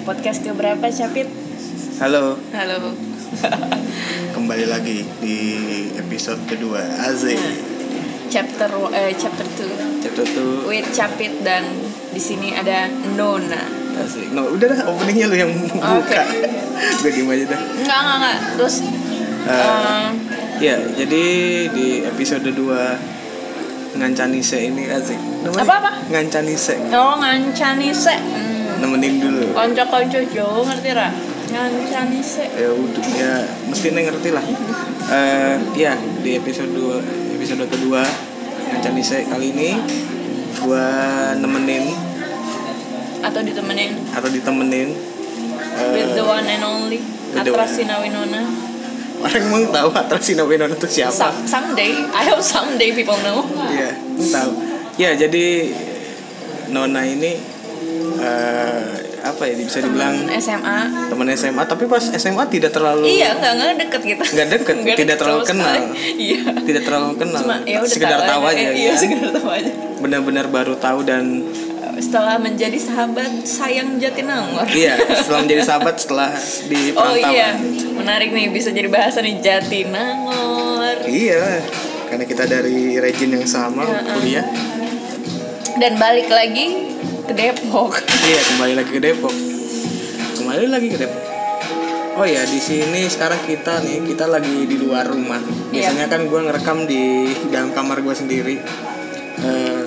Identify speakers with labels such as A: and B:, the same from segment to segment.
A: podcast ke berapa Capit?
B: Halo,
A: Halo.
B: kembali lagi di episode kedua Azik.
A: chapter eh, chapter 2
B: Chapter tuh
A: with Capit dan di sini ada Nona.
B: Azik. No, udah dah openingnya lu yang buka. Gue diem aja dah.
A: Enggak enggak enggak. Terus
B: Eh.
A: eh,
B: Ya, jadi di episode 2 Ngancanise ini Azik. Nemenin-
A: Apa-apa?
B: Ngancanise.
A: oh ngancani se. Hmm.
B: Nemenin dulu.
A: Konco-konco jauh ngerti ra? Ngancani se.
B: Ya udah, ya mesti neng ngerti lah. Eh, ya di episode 2 episode kedua Ngancanise kali ini gua nemenin
A: Atau ditemenin
B: atau ditemenin eh,
A: with the one and only
B: with the
A: Atra
B: one.
A: Sinawinona.
B: orang mau tahu Atrasina Winona itu siapa?
A: Some, someday, I hope someday people know.
B: Iya, tahu. Ya, jadi Nona ini eh, apa ya bisa dibilang
A: SMA.
B: teman SMA, tapi pas SMA tidak terlalu
A: Iya, enggak enggak deket kita.
B: Nggak deket,
A: Nggak
B: tidak
A: deket
B: terlalu kenal.
A: Iya.
B: tidak terlalu kenal.
A: Cuma ya udah
B: sekedar tahu aja.
A: Eh, Iya,
B: ya.
A: sekedar tahu aja.
B: Benar-benar baru tahu dan
A: Setelah menjadi sahabat sayang Jatinangor.
B: iya, setelah menjadi sahabat setelah di
A: Oh iya, menarik nih bisa jadi bahasa nih Jatinangor.
B: Iya, karena kita dari region yang sama
A: Heeh.
B: kuliah.
A: Dan balik lagi ke Depok.
B: Iya kembali lagi ke Depok. Kembali lagi ke Depok. Oh ya di sini sekarang kita nih kita lagi di luar rumah.
A: Iya.
B: Biasanya kan gue ngerekam di dalam kamar gue sendiri. Eh,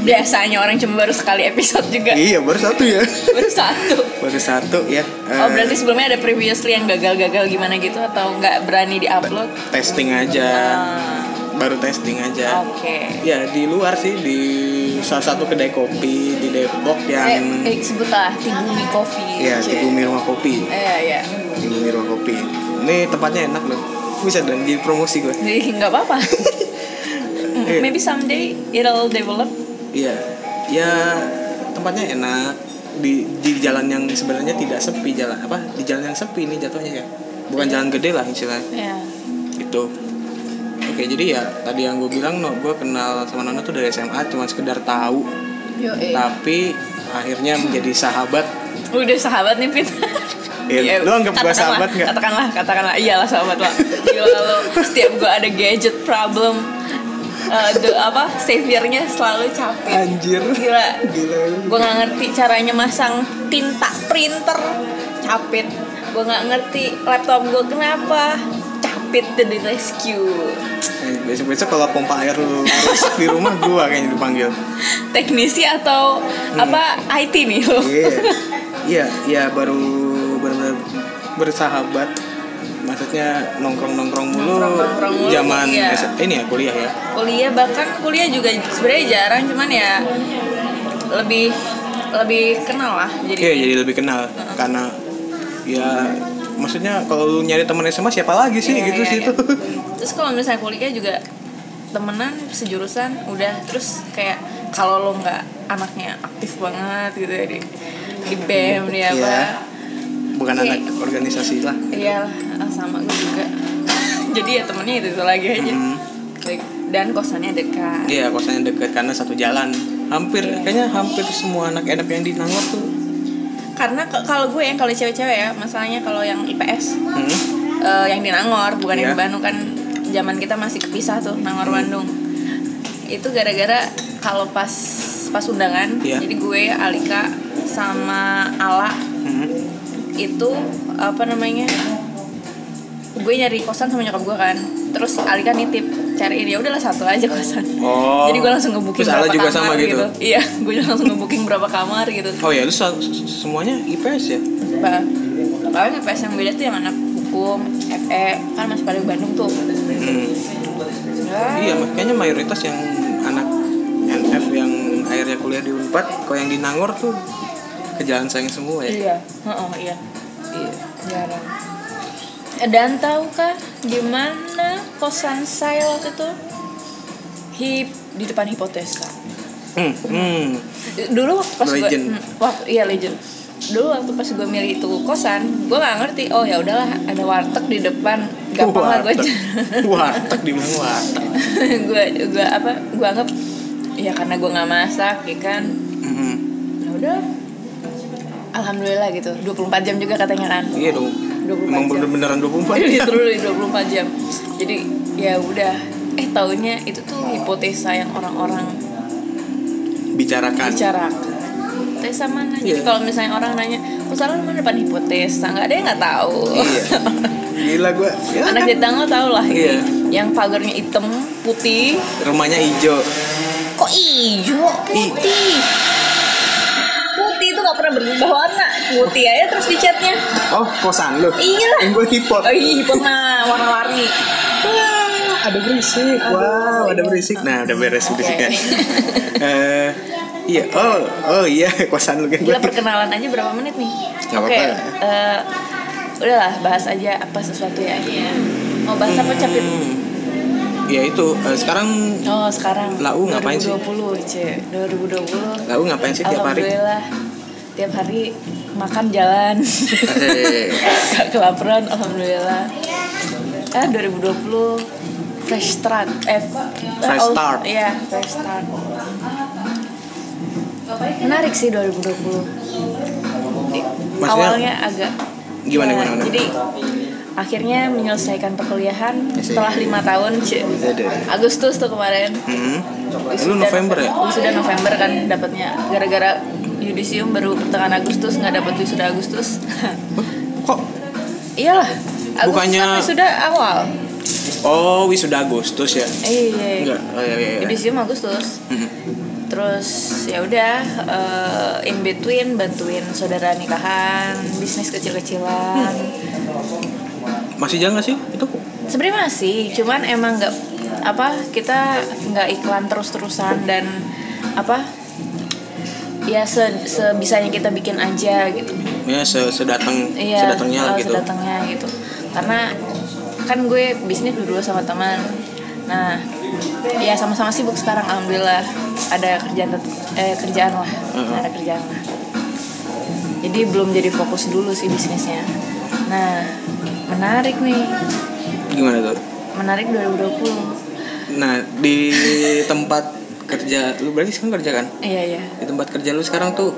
A: Biasanya orang cuma baru sekali episode juga.
B: iya baru satu ya.
A: Baru satu.
B: baru satu ya. Eh,
A: Oh berarti sebelumnya ada previously yang gagal-gagal gimana gitu atau nggak berani diupload?
B: testing aja.
A: Ah,
B: Baru testing aja.
A: Oke.
B: Ya di luar sih di salah satu kedai kopi di Depok yang
A: Eh, eh sebut lah Tibumi Coffee.
B: ya
A: Cie.
B: di Bumi Rumah Kopi.
A: Eh ya.
B: Di Bumi Rumah Kopi. Ini tempatnya enak loh. Bisa dan jadi promosi gue.
A: Jadi nggak apa-apa.
B: Iya.
A: Maybe someday it'll develop.
B: Iya, ya tempatnya enak di di jalan yang sebenarnya tidak sepi jalan apa di jalan yang sepi ini jatuhnya ya bukan jalan gede lah istilahnya
A: Ya.
B: itu oke jadi ya tadi yang gue bilang no gue kenal sama Nona tuh dari SMA cuma sekedar tahu
A: Yo, eh.
B: tapi akhirnya menjadi sahabat
A: Udah sahabat nih Pit.
B: Iya, lu anggap
A: katakanlah,
B: sahabat nggak?
A: Katakanlah, katakanlah. Iyalah sahabat lah. Gila lo setiap gua ada gadget problem eh, the, apa saviornya selalu capek.
B: anjir
A: Gila.
B: gila
A: Gue nggak ngerti caranya masang tinta printer capit. Gue nggak ngerti laptop gue kenapa dan di rescue.
B: besok besok kalau pompa air lu rusak di rumah gue kayaknya dipanggil
A: Teknisi atau
B: Hmm.
A: apa IT nih lo?
B: Iya, iya, iya baru benar-benar bersahabat. Maksudnya nongkrong-nongkrong mulu,
A: Nongkrong-nongkrong mulu,
B: zaman
A: iya.
B: Ini ya kuliah ya.
A: kuliah bahkan kuliah juga sebenarnya jarang cuman ya lebih lebih kenal lah jadi
B: Oke, jadi lebih kenal karena ya maksudnya kalau lu nyari teman SMA siapa lagi sih
A: Iya,
B: gitu
A: iya,
B: sih
A: iya.
B: itu.
A: terus kalau misalnya kuliah juga temenan sejurusan udah terus kayak kalau lo nggak anaknya aktif banget gitu ya di di bem di apa
B: Iya. Bukan
A: Oke.
B: anak organisasi lah.
A: iya lah sama gue juga jadi ya temennya itu, itu lagi aja
B: Hmm.
A: Like, dan kosannya dekat
B: Iya, kosannya deket karena satu jalan. Hampir
A: Iya.
B: kayaknya hampir semua anak enak yang di Nangor tuh.
A: Karena ke- kalau gue yang kalau cewek-cewek ya masalahnya kalau yang IPS
B: Hmm.
A: eh, yang di Nangor bukan yang
B: Iya.
A: di Bandung kan zaman kita masih kepisah tuh Nangor Bandung itu gara-gara kalau pas pas undangan
B: Iya.
A: jadi gue Alika sama Ala
B: Hmm.
A: itu apa namanya gue nyari kosan sama nyokap gue kan terus Alika nitip cariin ya udahlah satu aja kosan
B: Oh.
A: jadi gue langsung
B: Ala
A: berapa
B: juga
A: kamar
B: sama gitu?
A: iya gue langsung ngebooking berapa kamar gitu
B: Oh ya, lu semuanya IPS ya?
A: Bah, paling IPS yang beda tuh yang anak hukum, FE, kan masih di Bandung tuh.
B: Hmm.
A: Ya,
B: Iya, makanya mayoritas yang anak NF yang akhirnya kuliah di Unpad, kalau yang di Nangor tuh ke jalan sayang semua ya.
A: Iya, Heeh, iya,
B: Iya.
A: jarang. Dan tahukah di mana kosan saya waktu itu? Hip di depan hipotesa.
B: Hmm, hmm.
A: Dulu waktu pas gue, hmm, waktu iya legend. Dulu waktu pas gue milih itu kosan, gue nggak ngerti. Oh ya udahlah, ada warteg di depan. Gampang lah gue.
B: Warteg. Warteg di mana warteg?
A: gue gue apa? Gue anggap ya karena gue nggak masak, ya kan.
B: Hmm.
A: Ya udah alhamdulillah gitu 24 jam juga katanya kan
B: iya dong
A: 24
B: emang
A: jam.
B: bener-beneran 24
A: literally 24 jam. Jadi ya udah. Eh taunya itu tuh hipotesa yang orang-orang
B: bicarakan.
A: bicarakan. Hipotesa mana? Jadi
B: Iya.
A: kalau misalnya orang nanya kok salah mana depan hipotesa? Nggak ada yang nggak tahu.
B: Iya. Gila gue ya,
A: anak
B: kan?
A: Jepang lo tau lah
B: Iya.
A: ini yang pagarnya hitam putih.
B: Rumahnya hijau.
A: Kok hijau? Putih. Putih itu nggak pernah berubah warna putih aja terus dicatnya
B: oh kosan lu
A: iya lah
B: gue hipot
A: oh iya hipot mah warna-warni
B: Wah, ada berisik. Wow, ada berisik. Nah, udah beres berisiknya. Eh, iya. Oh, oh iya, kosan lu kan.
A: Gila perkenalan aja berapa menit nih?
B: Nggak
A: Oke,
B: apa-apa.
A: eh, udahlah bahas aja apa sesuatu ya. Mau bahas apa capit?
B: Hmm. Ya itu, eh, sekarang
A: Oh sekarang.
B: Lau ngapain sih?
A: 2020 c 2020.
B: Lau ngapain sih tiap hari?
A: Alhamdulillah tiap hari makan jalan.
B: Eh,
A: Gak kelaparan, alhamdulillah. Ah 2020 fresh start. Eh,
B: Fresh
A: oh,
B: start.
A: Iya, fresh start. Menarik sih 2020.
B: Maksudnya-
A: Awalnya agak
B: Gimana,
A: ya,
B: gimana, gimana?
A: Jadi akhirnya menyelesaikan perkuliahan
B: Asik.
A: setelah lima tahun, C.
B: Ada.
A: Agustus tuh kemarin.
B: hmm.
A: Wisuda
B: November ya?
A: Wisuda November kan dapatnya gara-gara yudisium baru pertengahan Agustus nggak dapat wisuda Agustus.
B: Kok?
A: Iyalah. Agustus
B: Bukannya-
A: kan wisuda awal.
B: Oh, wisuda Agustus ya?
A: Iya.
B: Enggak. Oh, iya, iya, iya.
A: Yudisium Agustus.
B: Mhm.
A: Terus ya udah eh, in between bantuin saudara nikahan, bisnis kecil-kecilan.
B: Masih jalan gak sih itu?
A: Sebenarnya masih, cuman emang nggak apa kita nggak iklan terus-terusan dan apa ya se sebisanya kita bikin aja gitu.
B: Ya, se- sedatang
A: Iya,
B: sedatangnya
A: eh,
B: gitu.
A: sedatangnya gitu. Karena kan gue bisnis berdua sama teman. Nah, ya sama-sama sibuk sekarang alhamdulillah. Ada kerjaan eh kerjaan lah.
B: Heeh.
A: Ada kerjaan lah. Jadi belum jadi fokus dulu sih bisnisnya. Nah, menarik nih.
B: Gimana tuh?
A: Menarik 2020.
B: Nah, di tempat kerja lu berarti sekarang kerja kan?
A: Iya, iya.
B: Di tempat kerja lu sekarang tuh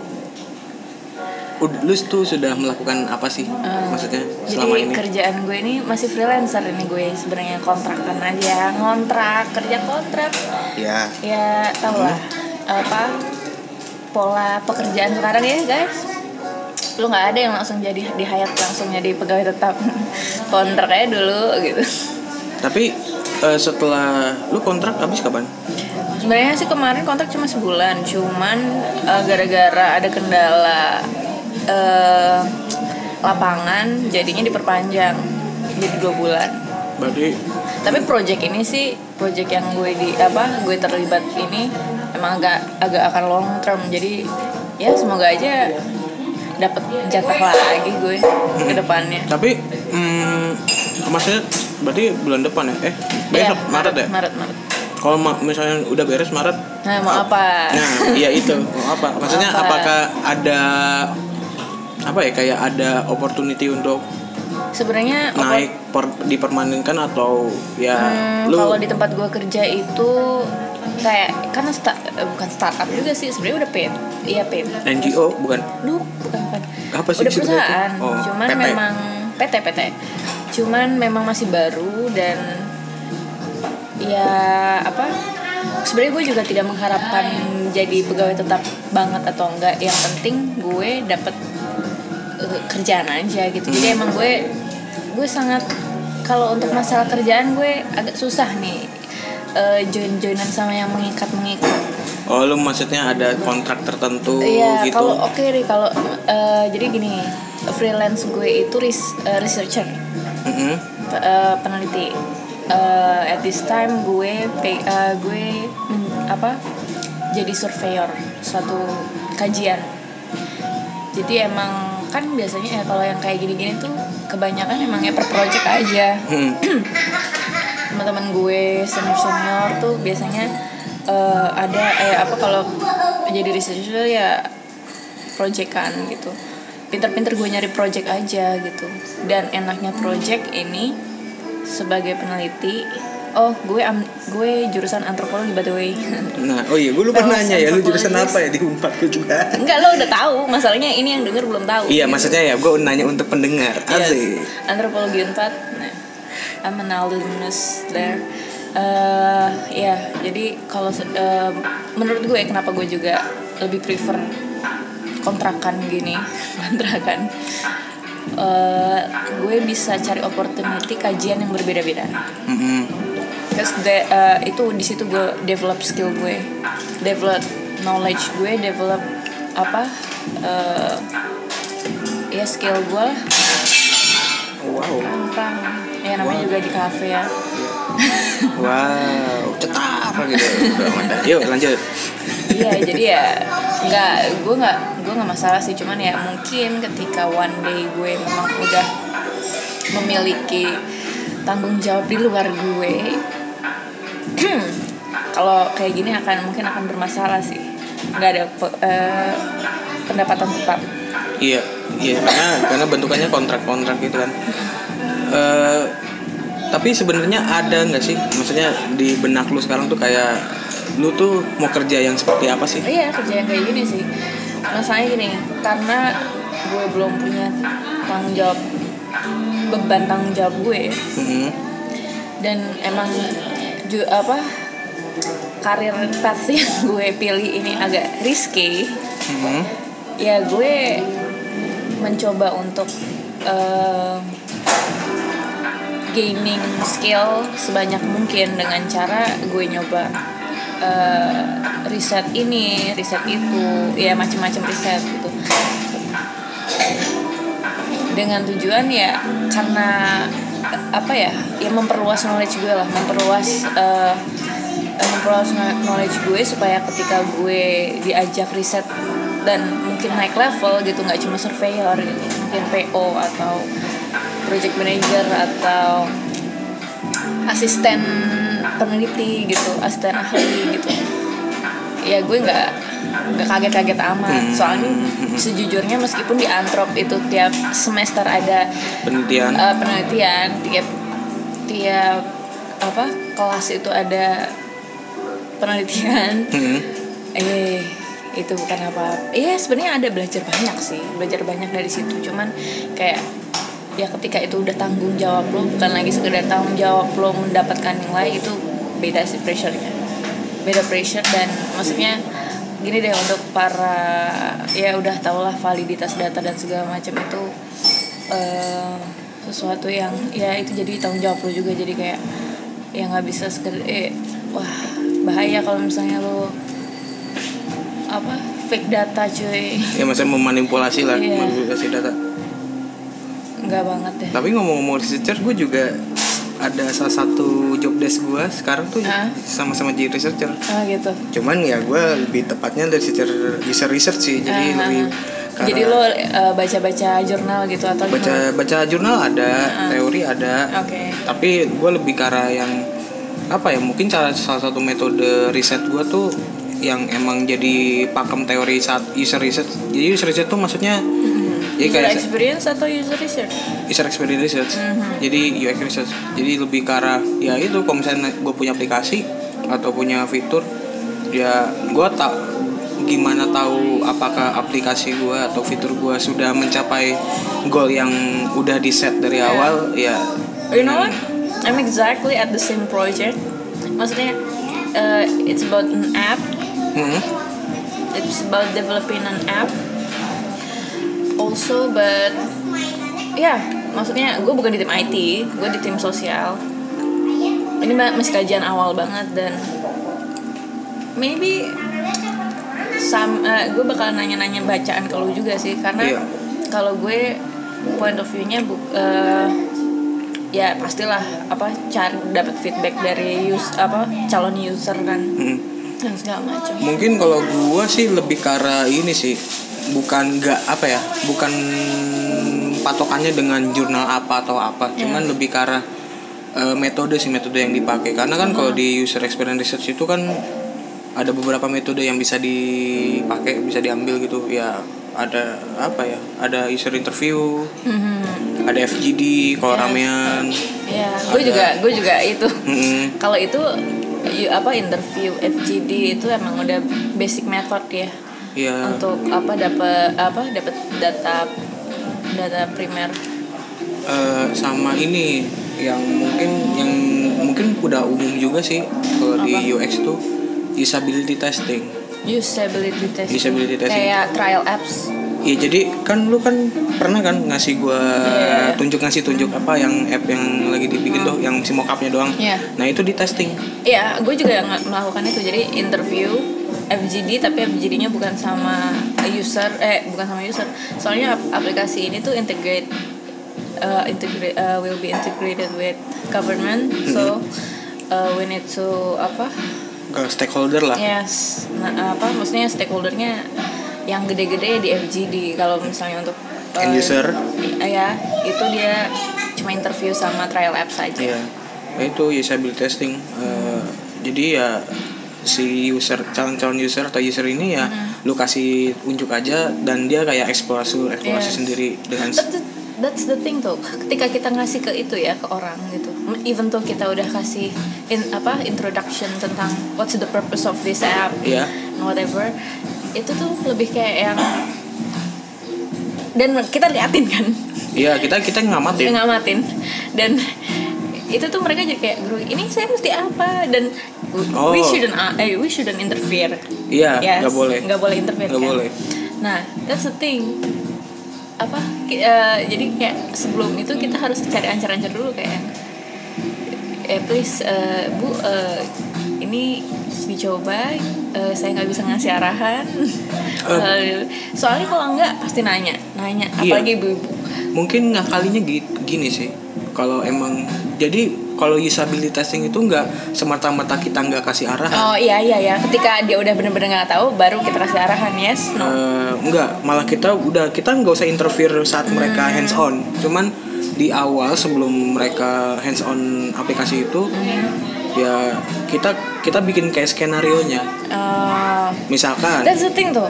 B: lu tuh sudah melakukan apa sih?
A: Eh,
B: Maksudnya selama
A: Jadi
B: ini?
A: kerjaan gue ini masih freelancer ini gue sebenarnya kontrakan aja, ngontrak, kerja kontrak.
B: Ya.
A: ya tau lah apa pola pekerjaan sekarang ya guys lu nggak ada yang langsung jadi di hayat langsung jadi pegawai tetap kontrak aja dulu gitu
B: Tapi eh, setelah lu kontrak habis kapan?
A: Sebenarnya sih kemarin kontrak cuma sebulan cuman eh, gara-gara ada kendala eh, lapangan jadinya diperpanjang jadi dua bulan
B: Berarti
A: tapi project ini sih project yang gue di apa gue terlibat ini emang agak agak akan long term jadi ya semoga aja dapat jatah lagi gue ke depannya
B: tapi hmm, maksudnya berarti bulan depan ya? Eh,
A: Iya,
B: besok Maret ya?
A: Maret Maret
B: Kalau ma- misalnya udah beres Maret,
A: nah mau apa
B: nah iya itu mau apa? Maksudnya
A: Apa?
B: apakah ada apa ya kayak ada opportunity untuk
A: sebenarnya
B: naik per, dipermanenkan atau ya
A: Hmm,
B: lu
A: kalau di tempat gue kerja itu kayak karena sta- eh, bukan startup juga sih sebenarnya udah paid iya paid
B: NGO bukan?
A: lu bukan bukan
B: Apa sih
A: udah perusahaan
B: itu? Oh,
A: cuman
B: PT.
A: memang PT PT cuman memang masih baru dan ya apa sebenarnya gue juga tidak mengharapkan jadi pegawai tetap banget atau enggak yang penting gue dapet eh, kerjaan aja gitu jadi emang gue gue sangat kalau untuk masalah kerjaan gue agak susah nih eh, join-joinan sama yang mengikat mengikat
B: Oh lu maksudnya ada kontrak tertentu
A: Iya,
B: gitu?
A: kalau oke deh kalau eh, jadi gini, freelance gue itu res- eh, researcher,
B: Mm-mm.
A: pe- eh, peneliti. Eh, at this time gue pe- eh, gue men- apa? Jadi surveyor suatu kajian. Jadi emang kan biasanya ya kalau yang kayak gini-gini tuh kebanyakan emangnya per project aja
B: Mm.
A: teman-teman gue senior senior tuh biasanya eh, ada eh apa kalau jadi researcher ya proyekan gitu pinter-pinter gue nyari project aja gitu dan enaknya project ini sebagai peneliti oh gue am gue jurusan antropologi by the way
B: Nah, oh iya, gue lupa
A: Fellows
B: nanya ya, lu jurusan apa ya di Unpad gue juga.
A: enggak lo udah tahu masalahnya ini yang denger belum tahu
B: Iya, maksudnya ya, gue nanya untuk pendengar.
A: Yes.
B: Asik.
A: Antropologi 4 nah, I'm an alumnus there Eh, ya jadi kalau eh, menurut gue kenapa gue juga lebih prefer kontrakan gini kontrakan Eh, gue bisa cari opportunity kajian yang berbeda-beda de- eh, itu di situ gue develop skill gue, develop knowledge gue, develop apa eh, ya skill gue lah.
B: Wow.
A: Gampang. Ya namanya juga di cafe ya.
B: Wow, cetar gitu. Yuk lanjut.
A: Iya jadi ya nggak gue nggak gue nggak masalah sih. Cuman ya mungkin ketika one day gue memang udah memiliki tanggung jawab di luar gue kalau kayak gini akan mungkin akan bermasalah sih. Nggak ada eh, pendapatan tetap.
B: Iya, iya karena karena bentukannya kontrak-kontrak gitu kan. Eh tapi sebenarnya ada nggak sih, maksudnya di benak lu sekarang tuh kayak lu tuh mau kerja yang seperti apa sih?
A: iya kerja yang kayak gini sih masalahnya gini karena gue belum punya tanggung jawab beban tanggung jawab gue
B: Mhm.
A: dan emang ju apa karir path yang gue pilih ini agak risky
B: Mhm.
A: ya gue mencoba untuk eh, gaining skill sebanyak mungkin dengan cara gue nyoba eh, riset ini riset itu ya macam-macam riset gitu. Dengan tujuan ya karena apa ya ya memperluas knowledge gue lah memperluas eh, memperluas knowledge gue supaya ketika gue diajak riset dan mungkin naik level gitu nggak cuma surveyor gitu mungkin PO atau project manager atau asisten peneliti gitu asisten ahli gitu. Ya gue nggak nggak kaget-kaget amat. Soalnya sejujurnya meskipun di antrop itu tiap semester ada
B: Penelitian.
A: eh, penelitian tiap tiap apa kelas itu ada penelitian.
B: Mhm.
A: eh itu bukan apa iya sebenarnya ada belajar banyak sih belajar banyak dari situ. Cuman kayak ya ketika itu udah tanggung jawab lo bukan lagi sekedar tanggung jawab lo mendapatkan nilai itu beda sih pressure-nya beda pressure dan maksudnya gini deh untuk para ya udah tau lah validitas data dan segala macam itu eh, sesuatu yang ya itu jadi tanggung jawab lo juga jadi kayak ya nggak bisa sekedar eh wah bahaya kalau misalnya lo apa fake data cuy
B: Ya maksudnya memanipulasi lah,
A: Iya.
B: memanipulasi data.
A: Nggak banget deh
B: Tapi ngomong-ngomong researcher, gue juga ada salah satu job desk gue sekarang tuh
A: Ah.
B: sama-sama jadi researcher.
A: ah gitu
B: Cuman ya gue lebih tepatnya dari researcher user research sih, jadi
A: Ah,
B: lebih
A: ah. jadi lo eh, baca-baca jurnal gitu atau
B: baca
A: gimana?
B: baca jurnal ada, teori ada,
A: oke
B: tapi gue lebih ke arah yang apa ya mungkin cara salah satu metode riset gue tuh yang emang jadi pakem teori saat user research jadi user research tuh maksudnya jadi
A: user
B: kayak
A: experience atau user research?
B: User experience research. Jadi UX research. Jadi lebih ke arah ya itu kalau misalnya gue punya aplikasi atau punya fitur ya gue tak gimana tahu apakah aplikasi gue atau fitur gue sudah mencapai goal yang udah di set dari
A: Ya.
B: awal ya.
A: You know what? I'm exactly at the same project. Maksudnya eh, it's about an app.
B: Hmm,
A: it's about developing an app also but ya maksudnya gue bukan di tim IT gue di tim sosial ini ma- masih kajian awal banget dan maybe sam gue bakal nanya-nanya bacaan ke lu juga sih karena
B: Iya.
A: kalau gue point of view-nya bu- eh, ya pastilah apa cari dapat feedback dari use apa calon user kan
B: hmm.
A: dan segala macam
B: mungkin kalau gue sih lebih ke arah ini sih bukan nggak apa ya bukan patokannya dengan jurnal apa atau apa. Cuman lebih ke arah eh, metode sih metode yang dipakai. Karena kan kalau di user experience research itu kan ada beberapa metode yang bisa dipakai bisa diambil gitu. Ya ada apa ya ada user interview
A: Mhm.
B: ada FGD kalau
A: Yes.
B: ramean.
A: Ya. Gue juga gue juga itu.
B: Mm-mm.
A: kalau itu apa interview FGD itu emang udah basic method ya
B: ya
A: untuk apa dapat apa dapat data data primer
B: eh, sama ini yang mungkin yang mungkin udah umum juga sih kalau di? UX tuh usability testing
A: usability testing
B: Usability testing.
A: kayak trial apps
B: Iya jadi kan lu kan pernah kan ngasih gua
A: Iya.
B: tunjuk ngasih tunjuk apa yang app yang lagi dibikin tuh yang si mockupnya doang.
A: Iya.
B: Nah itu di testing.
A: Iya, gue juga melakukan itu. Jadi interview FGD tapi FGD-nya bukan sama user eh bukan sama user. Soalnya ap- aplikasi ini tuh integrate uh, integrate uh, will be integrated with government. So uh, we need to apa?
B: Ke stakeholder lah.
A: Yes. Nah, apa maksudnya stakeholdernya yang gede-gede di FGD kalau misalnya untuk uh,
B: End user.
A: i- ya, itu dia cuma interview sama trial apps aja.
B: Iya. Itu usability testing. Eh, jadi ya si user calon-calon user atau user ini ya lu kasih unjuk aja dan dia kayak eksplorasi eksplorasi
A: Yes.
B: sendiri dengan
A: But the- that's the thing tuh ketika kita ngasih ke itu ya ke orang gitu even tuh kita udah kasih in apa introduction tentang what's the purpose of this app
B: Iya.
A: and whatever itu tuh lebih kayak yang dan kita liatin kan
B: Iya kita kita ngamatin.
A: ngamatin dan itu tuh mereka jadi kayak ini saya mesti apa dan we
B: Oh.
A: shouldn't uh, eh, we shouldn't interfere
B: Iya
A: Yes,
B: nggak boleh.
A: nggak boleh interfere
B: Nggak
A: kan?
B: boleh.
A: nah that's the thing apa eh, jadi kayak sebelum itu kita harus cari ancar-ancar dulu kayak eh please eh, bu eh, ini dicoba eh, saya nggak bisa ngasih arahan Eh, soalnya kalau nggak pasti nanya nanya
B: Iya.
A: apalagi ibu-ibu
B: mungkin ngakalinya gi- gini sih kalau emang jadi kalau usability testing itu nggak semata-mata kita nggak kasih arahan.
A: Oh iya iya ya ketika dia udah bener-bener nggak tahu baru kita kasih arahan yes. No
B: Eh, enggak malah kita udah kita nggak usah interfere saat mereka hands on. Cuman di awal sebelum mereka hands on aplikasi itu ya kita kita bikin kayak skenario nya
A: Eh,
B: misalkan.
A: That's the thing tuh.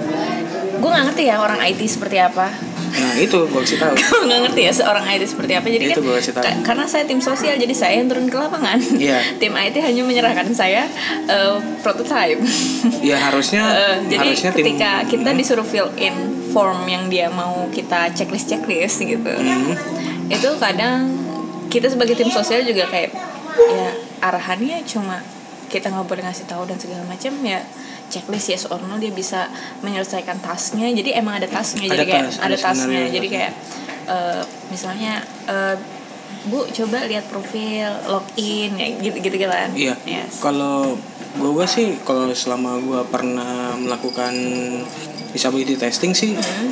A: Gue nggak ngerti ya orang IT seperti apa
B: nah itu gue kasih tahu
A: gue nggak ngerti ya seorang IT seperti apa jadi
B: Itu
A: kan
B: kasih tahu.
A: ka- karena saya tim sosial jadi saya yang turun ke lapangan
B: Iya.
A: tim IT hanya menyerahkan saya eh, prototype
B: ya harusnya
A: Eh, jadi
B: harusnya tim
A: ketika kita disuruh fill in form yang dia mau kita checklist checklist gitu
B: Hmm.
A: itu kadang kita sebagai tim sosial juga kayak ya arahannya cuma kita nggak boleh ngasih tahu dan segala macam ya checklist yes or no dia bisa menyelesaikan tasknya jadi emang ada tasknya
B: Ada
A: jadi kayak ada
B: skenario.
A: jadi kayak eh, misalnya eh, bu coba lihat profil login ya gitu gitu kan
B: Iya.
A: yes.
B: Kalau gue sih kalau selama gue pernah melakukan disability testing sih,
A: Hmm.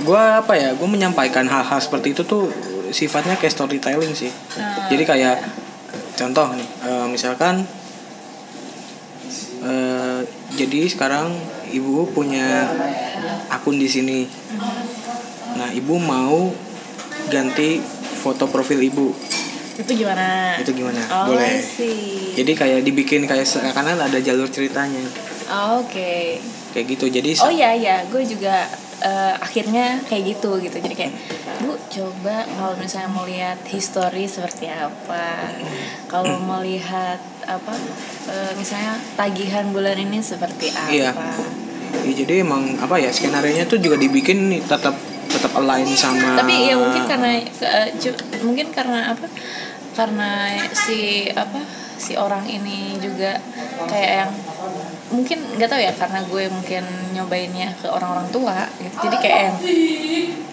B: gue apa ya, gue menyampaikan hal-hal seperti itu tuh sifatnya kayak storytelling sih.
A: Ah,
B: Jadi kayak contoh nih, eh, misalkan eh, jadi sekarang ibu punya akun di sini. Nah ibu mau ganti foto profil ibu,
A: itu gimana
B: itu gimana?
A: oh,
B: Boleh.
A: sih
B: Jadi kayak dibikin kayak seakan ada jalur ceritanya
A: Oke.
B: kayak gitu. Jadi
A: Oh iya iya, gue juga eh, akhirnya kayak gitu gitu. Jadi kayak, bu coba kalau misalnya mau lihat history seperti apa, kalau mau lihat apa, eh, misalnya tagihan bulan ini seperti apa.
B: Iya. Ya, jadi emang apa ya skenario nya tuh juga dibikin tetap tetap align sama.
A: Tapi ya mungkin karena cu- mungkin karena apa? Karena si apa si orang ini juga kayak yang mungkin nggak tahu ya karena gue mungkin nyobainnya ke orang-orang tua gitu. jadi kayak yang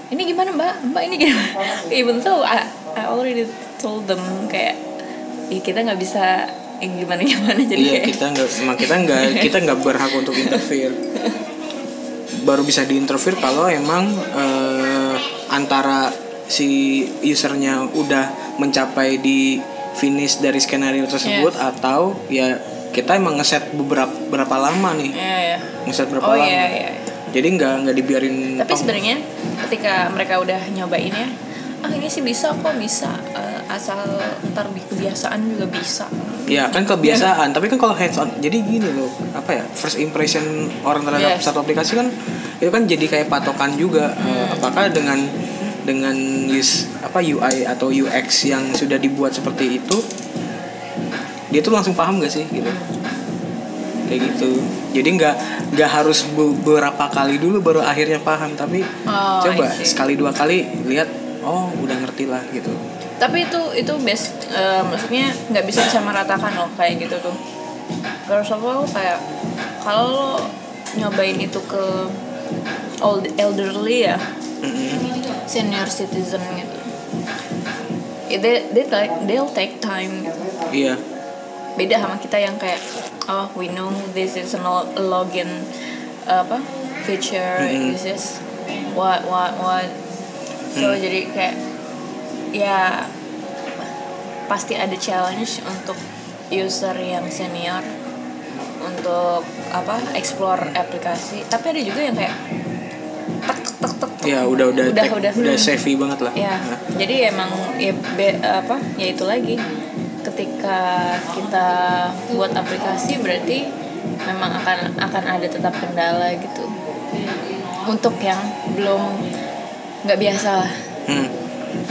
A: ini gimana mbak mbak ini gimana even though I, I already told them kayak ya kita nggak bisa gimana gimana jadi
B: Iya
A: kayak
B: kita nggak emang kita nggak kita nggak berhak untuk interfere. Baru bisa diinterfere kalau emang eh, antara si usernya udah mencapai di finish dari skenario tersebut
A: Yes.
B: atau ya kita emang ngeset beberapa berapa lama nih?
A: Ya ya
B: ngeset berapa
A: oh
B: lama.
A: iya iya.
B: Jadi nggak nggak dibiarin.
A: tapi sebenarnya ketika mereka udah nyobain ya ah ini sih bisa kok bisa. Eh, asal ntar kebiasaan juga bisa.
B: Ya kan kebiasaan, tapi kan kalau hands on, jadi gini loh, apa ya, first impression orang terhadap
A: Yes.
B: satu aplikasi kan itu kan jadi kayak patokan juga, Eh, apakah dengan dengan use apa UI atau UX yang sudah dibuat seperti itu, dia tuh langsung paham gak sih gitu, kayak gitu. Jadi nggak nggak harus beberapa kali dulu baru akhirnya paham, tapi
A: Oh,
B: coba sekali dua kali lihat, oh udah ngerti lah gitu.
A: tapi itu itu best eh, maksudnya nggak bisa disamaratakan loh kayak gitu tuh first of all kayak kalau lo nyobain itu ke old elderly ya
B: Mm-mm.
A: senior citizen gitu they, they take, they'll take time gitu
B: Iya,
A: beda sama kita yang kayak oh we know this is a lo- login apa feature
B: Mm-mm.
A: this is what what what so
B: Hmm.
A: jadi kayak ya pasti ada challenge untuk user yang senior untuk apa explore aplikasi tapi ada juga yang kayak tek tek tek tek tek.
B: ya udah udah
A: udah
B: tech-
A: udah,
B: udah
A: hmm.
B: savvy banget lah.
A: Ya,
B: Nah.
A: jadi emang ya be- apa ya itu lagi ketika kita buat aplikasi berarti memang akan akan ada tetap kendala gitu untuk yang belum nggak biasa lah
B: Hmm.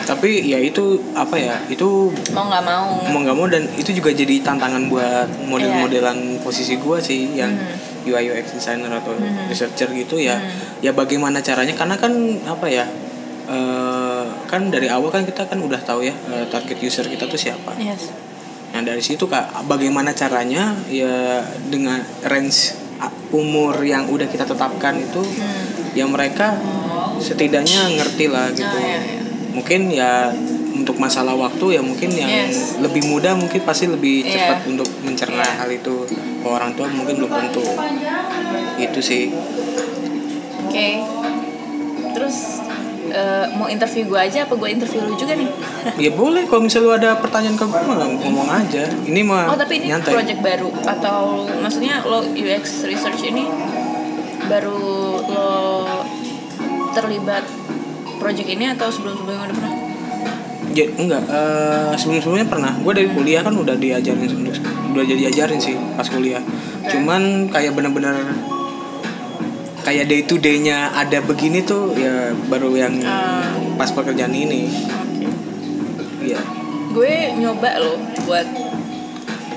B: Tapi ya itu apa ya? Itu
A: mau nggak mau
B: mau nggak mau dan itu juga jadi tantangan buat model-modelan posisi gua sih yang
A: Hmm.
B: UI UX designer atau
A: Hmm.
B: researcher gitu ya.
A: Hmm.
B: Ya bagaimana caranya? Karena kan apa ya? eh, kan dari awal kan kita kan udah tahu ya eh, target user kita tuh siapa.
A: yes
B: Nah dari situ kak, bagaimana caranya ya dengan range umur yang udah kita tetapkan itu,
A: Hmm.
B: ya mereka setidaknya ngerti lah gitu.
A: Ah, ya, ya.
B: Mungkin ya untuk masalah waktu ya mungkin yang
A: Yes.
B: lebih muda mungkin pasti lebih
A: Iya.
B: cepat untuk mencerna hal itu. Kalau orang tua mungkin belum tentu. Itu sih.
A: oke terus eh, mau interview gue aja apa gue interview lu juga nih
B: Ya boleh kalau misalnya lu ada pertanyaan ke gue mah ngomong aja. Ini mah
A: oh tapi ini
B: nyantai.
A: project baru atau maksudnya lo UX research ini baru lo terlibat project ini atau sebelum-sebelumnya udah pernah
B: Ya, enggak, eh, sebelum-sebelumnya pernah. Gue dari kuliah kan udah diajarin, udah jadi ajarin sih pas kuliah. Cuman kayak bener-bener kayak day to day-nya ada begini tuh ya baru yang
A: Ah.
B: pas pekerjaan ini. Iya.
A: gue nyoba lo buat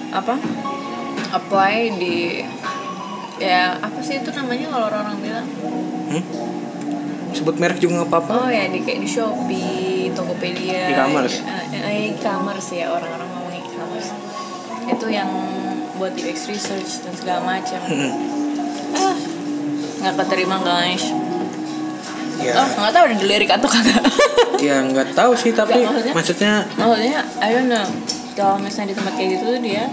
A: apa apply di ya apa sih itu namanya kalau orang-orang bilang
B: Hmm? Sebut merek juga nggak apa-apa.
A: oh ya di kayak di Shopee Tokopedia
B: E-commerce.
A: eh, eh, e-commerce ya orang-orang ngomong e-commerce itu yang buat UX research dan segala macam
B: Hmm.
A: Nggak keterima guys.
B: Ya,
A: oh nggak tahu udah dilirik atau kagak.
B: Ya nggak tahu sih tapi
A: Nggak, maksudnya-
B: maksudnya
A: maksudnya I don't know. Kalau misalnya di tempat kayak gitu tuh dia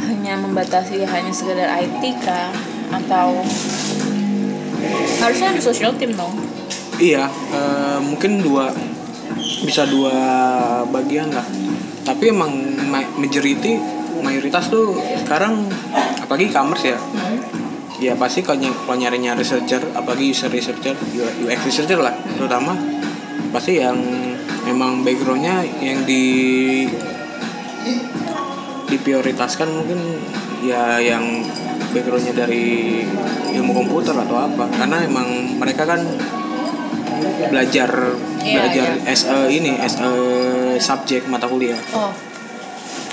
A: hanya membatasi hanya sekedar IT kah? Atau harusnya ada social team dong.
B: Iya eh, mungkin dua bisa dua bagian lah. Tapi emang ma- majority mayoritas tuh sekarang apalagi e-commerce ya. Ya pasti kalau ny- kalau nyarinya researcher apalagi user researcher UX researcher lah terutama. Pasti yang memang backgroundnya yang di diprioritaskan mungkin ya yang backgroundnya dari ilmu komputer atau apa. Karena emang mereka kan belajar
A: Iya,
B: belajar
A: iya.
B: as a ini as a subjek mata kuliah.
A: Oh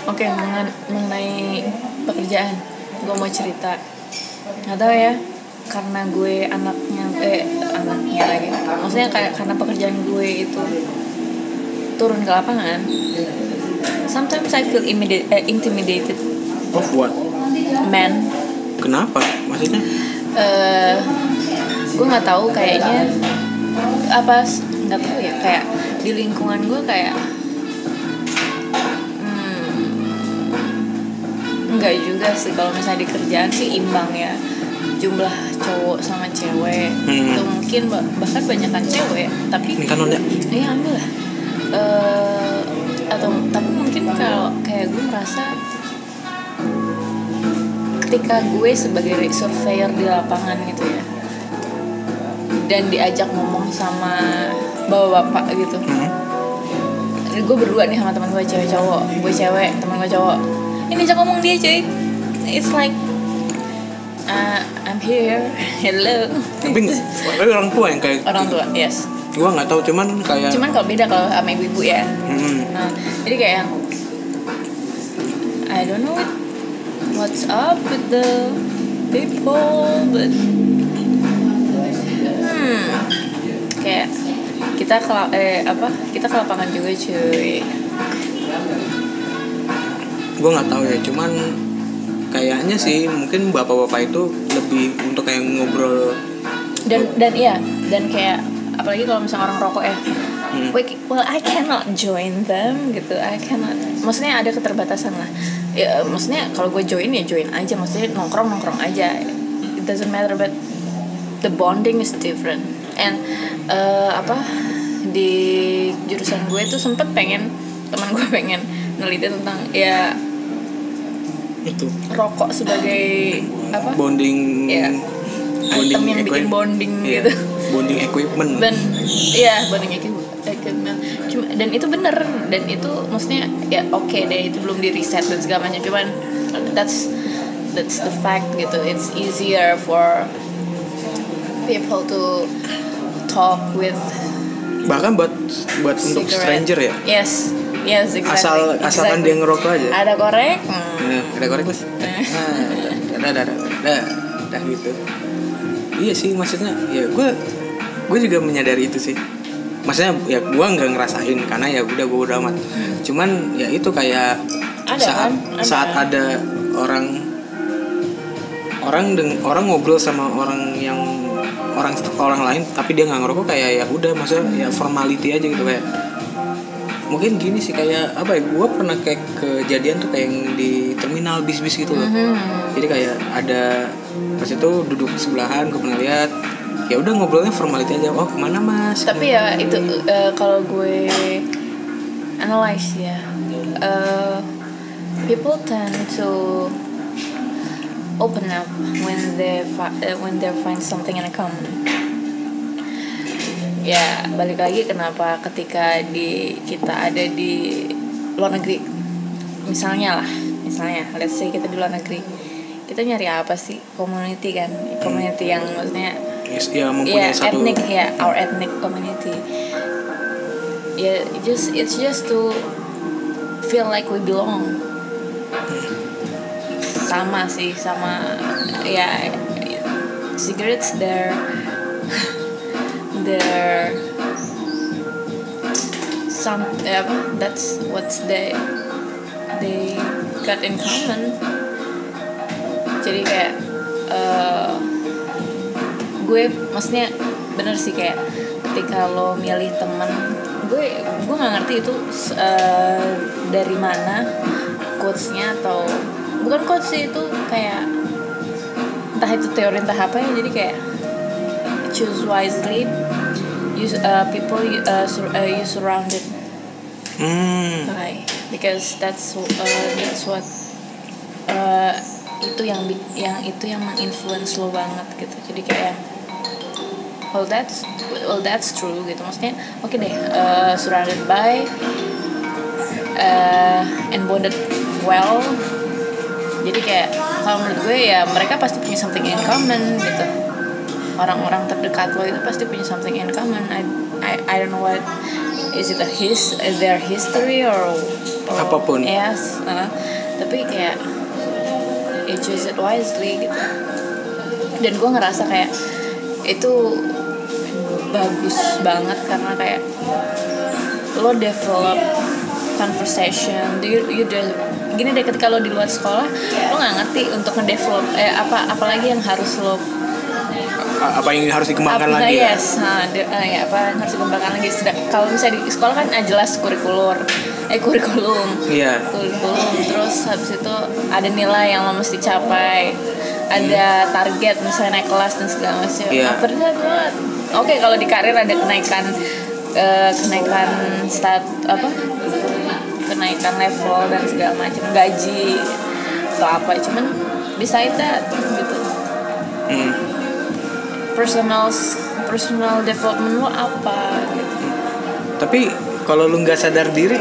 A: oke mengen- mengenai pekerjaan. Gue mau cerita nggak tahu ya karena gue anaknya eh anaknya lagi. Maksudnya kayak karena pekerjaan gue itu turun ke lapangan sometimes I feel eh, intimidated.
B: Of what?
A: Man.
B: Kenapa? Maksudnya?
A: Eh gue nggak tahu kayaknya apa nggak tahu ya kayak di lingkungan gue kayak nggak juga sih. Kalau misalnya di kerjaan sih imbang ya. Jumlah cowok sama cewek.
B: Hmm.
A: itu mungkin ba- bahkan banyakan cewek. Tapi
B: ini kan udah
A: Iya ambil lah. Eh, atau tapi mungkin kalau kayak gue merasa ketika gue sebagai surveyor di lapangan gitu ya dan diajak ngomong sama bapak-bapak gitu.
B: Hmm.
A: gue berdua nih sama teman gue cewek cowok. Gue cewek teman gue cowok ini jangan ngomong dia cuy. It's like uh, I'm here. Hello.
B: Tapi tapi orang tua yang kayak
A: orang tua yes.
B: Gua nggak tahu cuman kayak
A: cuman kalau beda kalau sama ibu-ibu ya.
B: Hmm,
A: nah jadi kayak yang I don't know what's up with the people but hmm. Kayak kita ke eh apa kita ke lapangan juga cuy
B: gue nggak tahu ya cuman kayaknya sih mungkin bapak-bapak itu lebih untuk kayak ngobrol.
A: Dan dan iya dan kayak apalagi kalau misalnya orang rokok ya
B: Hmm.
A: Well I cannot join them gitu I cannot. Maksudnya ada keterbatasan lah. Ya maksudnya kalau gue join ya join aja maksudnya nongkrong nongkrong aja. It doesn't matter but the bonding is different. And uh, apa di jurusan gue tuh sempet pengen teman gue pengen neliti tentang ya
B: itu.
A: Rokok sebagai apa?
B: Bonding
A: ya item yang bikin
B: equip-
A: bonding
B: iya,
A: gitu.
B: bonding equipment.
A: Dan iya bonding equipment. Cuma dan itu bener dan itu maksudnya ya oke deh itu belum di reset dan segala macam. Cuman that's that's the fact gitu. It's easier for people to talk with
B: bahkan buat buat untuk
A: cigarette.
B: stranger ya
A: yes yes exactly
B: asal asalkan
A: exactly.
B: dia ngerokok aja
A: ada korek hmm.
B: Nah, ada korek mas
A: Eh.
B: nah ada ada ada ada gitu iya sih maksudnya ya gue gue juga menyadari itu sih maksudnya ya gue nggak ngerasain karena ya udah gue udah amat cuman ya itu kayak
A: Ada
B: saat
A: kan? Ada.
B: saat ada orang orang deng orang ngobrol sama orang yang orang orang lain tapi dia nggak ngerokok kayak ya udah maksudnya ya formality aja gitu kayak mungkin gini sih kayak apa ya gue pernah kayak kejadian tuh kayak yang di terminal bis-bis gitu loh
A: Hmm.
B: jadi kayak ada pas itu duduk sebelahan gue pernah lihat ya udah ngobrolnya formality aja oh ke mana mas
A: tapi ya itu eh, kalau gue analyze ya eh, people tend to open up when they eh, when they find something in common. Ya balik lagi kenapa ketika di kita ada di luar negeri. Misalnya lah misalnya let's say kita di luar negeri. Kita nyari apa sih? Community kan? Community yang maksudnya
B: Yes, ya mempunyai
A: yeah,
B: satu
A: ethnic ya our ethnic community. Ya just it's just to feel like we belong sama sih sama ya cigarettes they're they're some apa that's what's they they got in common. Jadi kayak eh, gue maksudnya bener sih kayak ketika lo milih temen gue gue nggak ngerti itu eh, dari mana quotesnya atau bukan quotes sih itu kayak entah itu teori entah apa ya jadi kayak choose wisely you uh, people you, uh, sur- uh, you surrounded
B: hmm.
A: by because that's uh, that's what uh, itu yang yang itu yang menginfluence lo banget gitu. Jadi kayak well that's well that's true gitu. Maksudnya oke deh uh, surrounded by uh, and bonded well jadi kayak kalau menurut gue ya mereka pasti punya something in common gitu. Orang-orang terdekat lo itu pasti punya something in common. I I, I don't know what is it a his their history or, or
B: Apa pun.
A: yes uh, tapi kayak you choose it wisely gitu. Dan gue ngerasa kayak itu bagus banget karena kayak lo develop conversation. You, you de- gini deh ketika lo di luar sekolah lo nggak ngerti untuk ngedevelop eh apa apalagi yang harus lo
B: apa yang harus dikembangkan
A: apa,
B: lagi ya?
A: yes nah, de- eh, ya, apa yang harus dikembangkan lagi. Sedang- kalau misalnya di sekolah kan ah, jelas kurikulum eh kurikulum.
B: Iya.
A: Kurikulum terus habis itu ada nilai yang lo mesti capai ada target misalnya naik kelas dan segala macam.
B: Iya.
A: that what? oke kalau di karir ada kenaikan eh, kenaikan stat apa kenaikan level dan segala macam gaji atau apa. Cuman beside that gitu.
B: Hmm.
A: personal personal development lo apa? Gitu
B: tapi kalau lu nggak sadar diri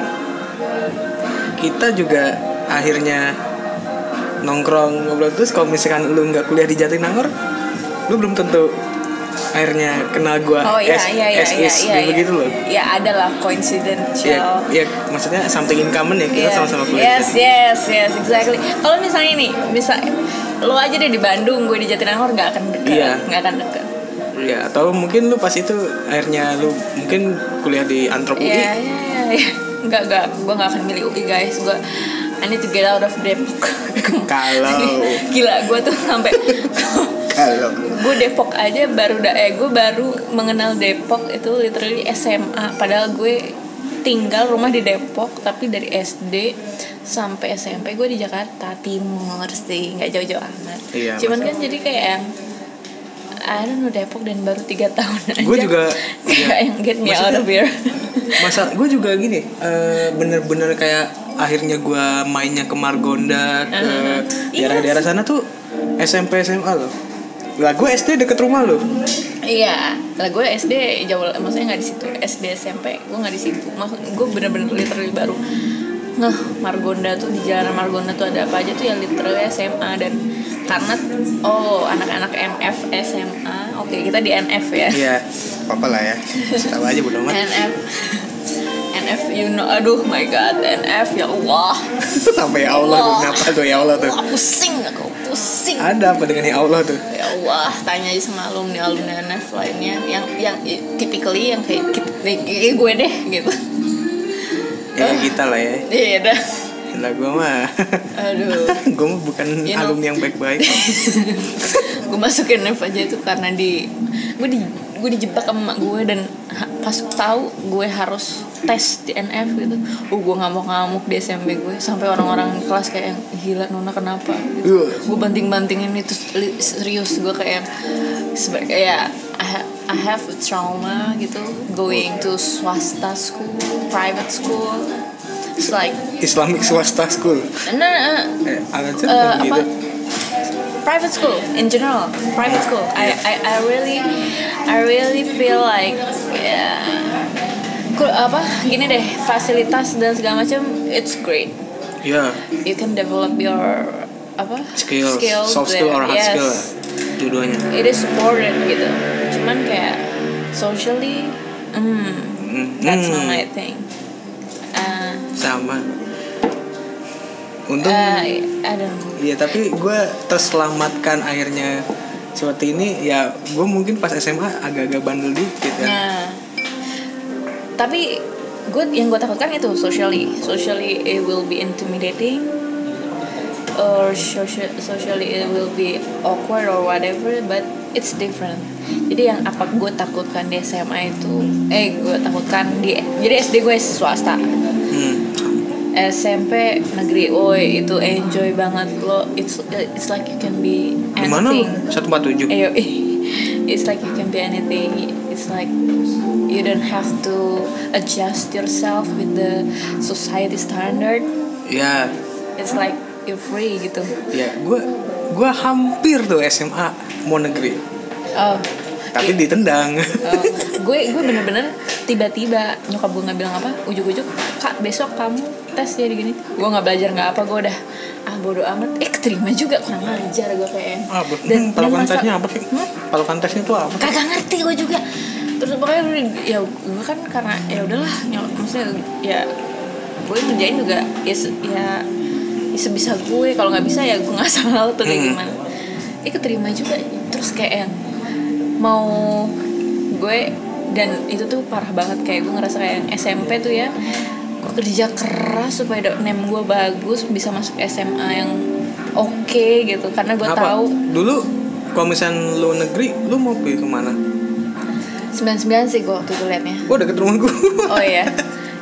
B: kita juga akhirnya nongkrong ngobrol. Terus kalau misalkan lu nggak kuliah di Jatinangor lu belum tentu akhirnya kenal gua
A: Oh iya
B: as,
A: iya iya
B: as
A: iya
B: is,
A: iya. iya.
B: begitu loh
A: Ya ada lah coincidental.
B: ya, ya maksudnya something in common ya kita
A: Iya.
B: sama-sama kuliah
A: Yes, yes, yes, exactly. Kalau misalnya nih, bisa lo aja deh di Bandung, gue di Jatinangor nggak akan deket,
B: Iya.
A: nggak akan deket.
B: ya atau mungkin lu pas itu akhirnya lu mungkin kuliah di antropologi
A: Iya, iya, iya, iya. Nggak, nggak, gue nggak akan milih UI guys. Gue I need to get out of Depok.
B: Kalau.
A: Gila, gue tuh sampai
B: kalau
A: gue Depok aja baru da eh gue baru mengenal Depok itu literally SMA padahal gue tinggal rumah di Depok tapi dari SD sampai SMP gue di Jakarta Timur sih nggak jauh-jauh amat.
B: Iya,
A: cuman
B: masa-
A: kan jadi kayak yang I don't know Depok dan baru tiga tahun aja.
B: Gue juga,
A: kayak
B: iya.
A: yang get me out of here.
B: masa gue juga gini eh, bener-bener kayak akhirnya gue mainnya ke Margonda ke
A: Uh-huh.
B: daerah-daerah sana tuh SMP SMA loh lah gue SD deket rumah loh.
A: Iya, lah gue SD jauh, maksudnya nggak di situ. SD SMP gue nggak di situ. Maksud gue bener-bener literally baru ngeh Margonda tuh di jalan Margonda tuh ada apa aja tuh ya literally SMA dan karena oh anak-anak NF SMA, oke kita di NF ya.
B: Iya apa lah ya. Tahu aja bodo amat.
A: NF NF you know aduh my god NF ya Allah.
B: Sampai ya Allah tuh
A: Allah.
B: kenapa tuh ya Allah tuh?
A: Pusing aku pusing.
B: Ada apa dengan ya Allah tuh?
A: Ya Allah tanya aja sama alumni alumni NF lainnya. Yang yang typically yang kayak, kayak gue deh gitu.
B: Ya kita lah ya.
A: Iya dah.
B: Lah gue mah.
A: Aduh.
B: Gue mah bukan
A: You know.
B: alumni yang baik-baik.
A: Gue masukin NF aja itu karena di gue di gue dijebak sama emak gue dan pas tahu gue harus tes di NF gitu. Uh gue ngamuk-ngamuk di SMP gue. Sampai orang-orang kelas kayak yang, gila Nona kenapa? Gitu.
B: Uh.
A: gue banting-bantingin itu serius. Gue kayak sebagai ya I, ha- I have a trauma gitu. Going to swasta school private school. It's like
B: Islamic swasta school.
A: Nah,
B: Eh, uh,
A: apa
B: gitu
A: private school in general private school. I I, I really I really feel like ku- apa? Gini deh fasilitas dan segala macam it's great.
B: Ya
A: you can develop your apa?
B: Skill
A: skills
B: soft skill or hard
A: Yes.
B: skill dua-duanya.
A: It is supported gitu. Cuman kayak socially mm,
B: Hmm.
A: that's not
B: Hmm.
A: my thing. Uh,
B: sama untung
A: uh,
B: Iya tapi gue terselamatkan akhirnya seperti ini ya gue mungkin pas SMA agak-agak bandel dikit ya.
A: Nah, tapi gue yang gue takutkan itu socially, socially it will be intimidating, or social, socially it will be awkward or whatever, but it's different. Jadi yang apa gue takutkan di SMA itu, eh gue takutkan di, jadi SD gue swasta,
B: Hmm.
A: SMP negeri, oi itu enjoy banget lo, it's it's like you can be anything.
B: Satu empat tujuh.
A: Ayo, it's like you can be anything. It's like you don't have to adjust yourself with the society standard.
B: Ya,
A: It's like you're free gitu.
B: ya gue gue hampir tuh SMA mau negeri,
A: Oh,
B: tapi ditendang.
A: oh. gue gue bener-bener tiba-tiba nyokap gue nggak bilang apa, ujuk-ujuk kak besok kamu tes jadi gini. Gue nggak belajar nggak apa, gue udah ah bodo amat. Eh keterima juga kurang ajar gue kayak.
B: ah,
A: Dan-
B: hmm, tesnya apa sih?
A: Hmm?
B: Patokan tesnya tuh apa?
A: kagak ngerti gue juga terus pokoknya ya gue kan karena ya udahlah nyok maksudnya ya gue ngerjain juga ya ya, ya sebisa gue kalau nggak bisa ya gue nggak salah tuh kayak
B: Hmm.
A: gimana ya keterima juga terus kayak yang mau gue dan itu tuh parah banget kayak gue ngerasa kayak yang SMP tuh ya gue kerja keras supaya do- nem gue bagus bisa masuk SMA yang oke gitu karena gue tahu
B: Dulu kalau misalnya lu negeri, lu mau pilih ke mana?
A: 99 sih gue waktu itu liatnya
B: Gue deket rumah gue.
A: Oh iya.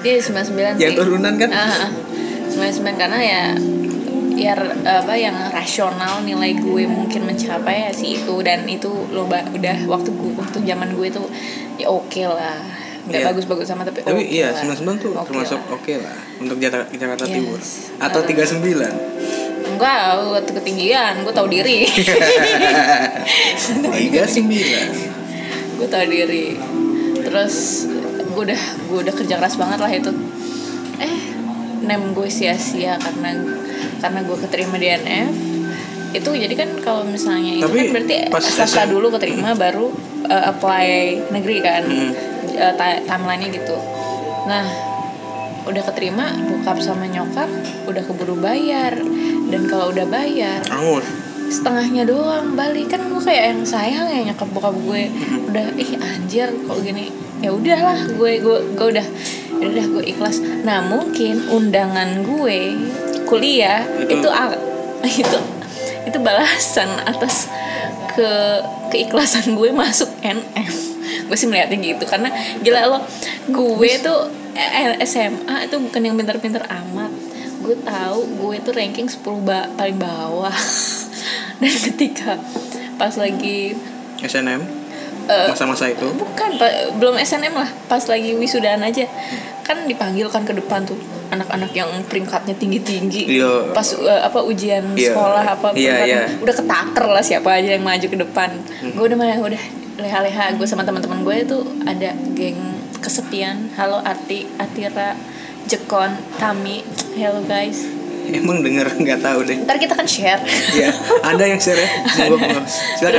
A: Iya 99 sih.
B: Yang turunan kan?
A: Ah, ah. 99 karena ya ya apa yang rasional nilai gue mungkin mencapai ya sih itu dan itu lo udah waktu gue waktu zaman gue tuh ya oke lah nggak
B: Iya.
A: bagus-bagus sama tapi
B: Tapi
A: oke
B: iya,
A: lah.
B: 99 tuh
A: Oke
B: termasuk oke lah untuk Jakarta, Jakarta
A: Yes.
B: Timur. Atau
A: Uh,
B: 39.
A: enggak gue ketinggian gue tahu diri
B: 39.
A: gue tahu diri terus gue udah gue udah kerja keras banget lah itu nem gue sia-sia karena karena gue keterima di NF itu jadi kan kalau misalnya itu
B: Tapi
A: kan berarti
B: SM.
A: dulu keterima baru uh, apply negeri kan.
B: Hmm.
A: uh, ti- timelinenya gitu. Nah udah keterima bokap sama nyokap udah keburu bayar. Dan kalau udah bayar setengahnya doang balik. Kan gue kayak yang sayang ya nyokap bokap gue. Udah ih anjir kok gini? Ya udahlah gue gue gue udah udah gue ikhlas. Nah mungkin undangan gue kuliah
B: Itu-
A: itu itu itu balasan atas ke keikhlasan gue masuk NF gue sih melihatnya gitu karena gila lo gue tuh eh, SMA itu bukan yang pintar-pintar amat. Gue tahu gue tuh ranking 10 ba paling bawah. Dan ketika pas lagi
B: SNM.
A: Eh,
B: Masa-masa itu.
A: bukan pa- belum SNM lah. Pas lagi wisudaan aja. Kan dipanggil kan ke depan tuh. Anak-anak yang peringkatnya tinggi-tinggi.
B: Iya.
A: pas uh, apa ujian
B: Iya.
A: sekolah apa peringkatnya.
B: iya.
A: udah ketaker lah siapa aja yang maju ke depan. Gue udah mana udah leha-leha. Gue sama teman-teman gue itu ada geng kesepian. Halo Arti Atira Jekon Tami. Hello guys
B: Emang denger nggak tahu deh.
A: ntar kita kan share
B: Iya, ada yang share ya. Silakan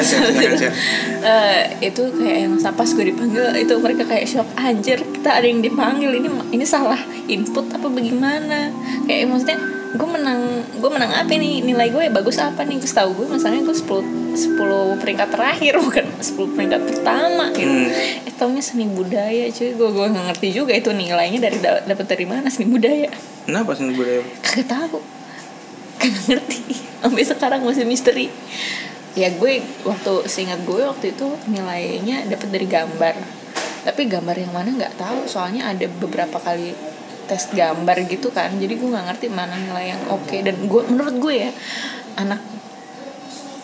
B: share, silakan share.
A: Eh, itu kayak yang pas gue dipanggil itu mereka kayak shock anjir kita ada yang dipanggil ini ini salah input apa bagaimana kayak maksudnya gue menang gue menang apa nih nilai gue bagus apa nih gue tahu gue masalahnya gue 10 10 peringkat terakhir bukan 10 peringkat pertama gitu
B: Hmm.
A: eh taunya seni budaya cuy gue gue ngerti juga itu nilainya dari da- dapat dari mana seni budaya
B: Kenapa sih budaya?
A: kagak tahu. Kagak ngerti. Sampai sekarang masih misteri. Ya gue waktu seingat gue waktu itu nilainya dapat dari gambar. Tapi gambar yang mana nggak tahu. Soalnya ada beberapa kali tes gambar gitu kan. Jadi gue nggak ngerti mana nilai yang oke. Dan gue menurut gue ya anak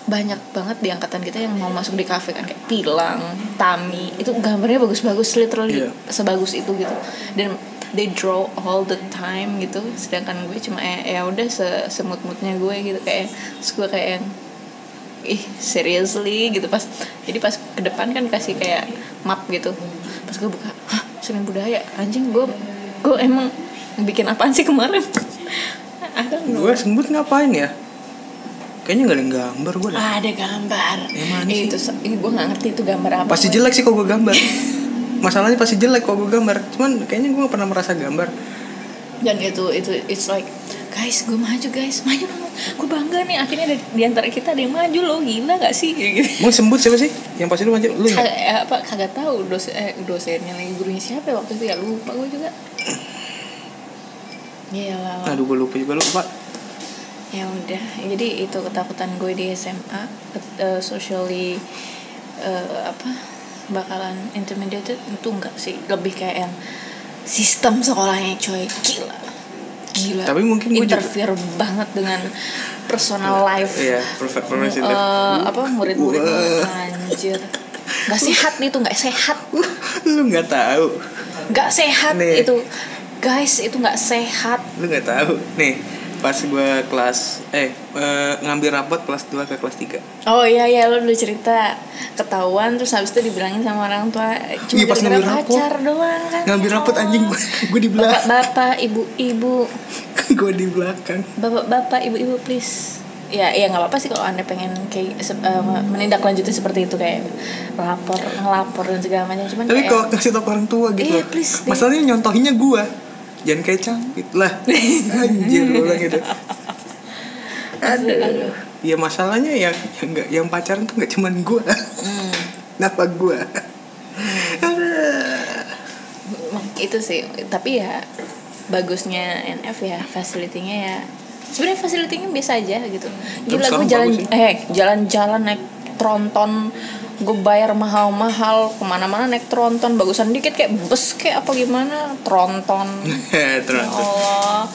A: banyak banget di angkatan kita yang mau masuk di kafe kan. Kayak Pilang, Tami. Itu gambarnya bagus-bagus. Literally
B: Iya.
A: sebagus itu gitu. Dan they draw all the time gitu. Sedangkan gue cuma eh, ya udah se semut-mutnya gue gitu. Kayak terus gue kayak yang ih seriously? Gitu. Pas jadi pas ke depan kan kasih kayak map gitu. Pas gue buka hah seni budaya? Anjing gue gue emang bikin apaan sih kemarin?
B: Gue sembut ngapain ya? Kayaknya nggak ada gambar gue
A: ada gambar. Eh,
B: sih?
A: itu gue nggak ngerti itu gambar apa
B: Pasti jelek sih kalau gue gambar. Masalahnya pasti jelek kalau gue gambar. Cuman kayaknya gue gak pernah merasa gambar.
A: dan itu itu it's like guys gue maju guys maju banget gue bangga nih akhirnya ada, di antara kita ada yang maju loh gila gak sih gitu
B: Mau sembut siapa sih? Yang pasti lu maju lu ya?
A: kagak eh, apa kagak tahu dosen eh, dosennya lagi gurunya siapa ya waktu itu ya lupa gue juga Iya lah
B: Aduh gue lupa juga lupa.
A: ya udah jadi itu ketakutan gue di SMA ket- eh, socially eh, apa bakalan intimidated itu enggak sih? Lebih kayak yang sistem sekolahnya coy. Gila. Gila.
B: Tapi mungkin gue juga-
A: interfere banget dengan personal life.
B: Iya, perfect itu.
A: Eh, apa murid-murid anjir. Nggak sehat itu nggak sehat.
B: Lu nggak tahu.
A: nggak sehat
B: Nih.
A: itu. Guys itu nggak sehat.
B: Lu nggak tahu. Nih, pas gue kelas eh eh, ngambil rapot kelas 2 ke kelas 3
A: Oh iya iya lo udah cerita. Ketahuan terus habis itu dibilangin sama orang tua cuma
B: Iya, pas ngambil rapot.
A: pacar doang kan.
B: Ngambil rapot anjing gue gue di belakang.
A: Bapak-bapak ibu-ibu.
B: Gue di belakang.
A: Bapak-bapak ibu-ibu please. Ya ya nggak apa-apa sih kalau anda pengen kayak eh, menindaklanjuti seperti itu kayak lapor ngelapor dan segala macam. Cuman
B: tapi kalau kasih tau ke orang tua gitu.
A: Iya, please
B: masalahnya nyontohinnya gue jangan kayak cangkit lah. Anjir gue bilang gitu. Aduh ya masalahnya yang yang nggak yang pacaran tuh nggak cuman gue
A: hmm,
B: kenapa gue
A: itu sih tapi ya bagusnya NF ya facility-nya ya. Sebenarnya facility-nya biasa aja gitu. Gila gue jalan
B: ya.
A: eh jalan-jalan naik tronton gue bayar mahal-mahal ke mana-mana naik tronton bagusan dikit kayak bus kayak apa gimana tronton. Ya
B: terus
A: Allah.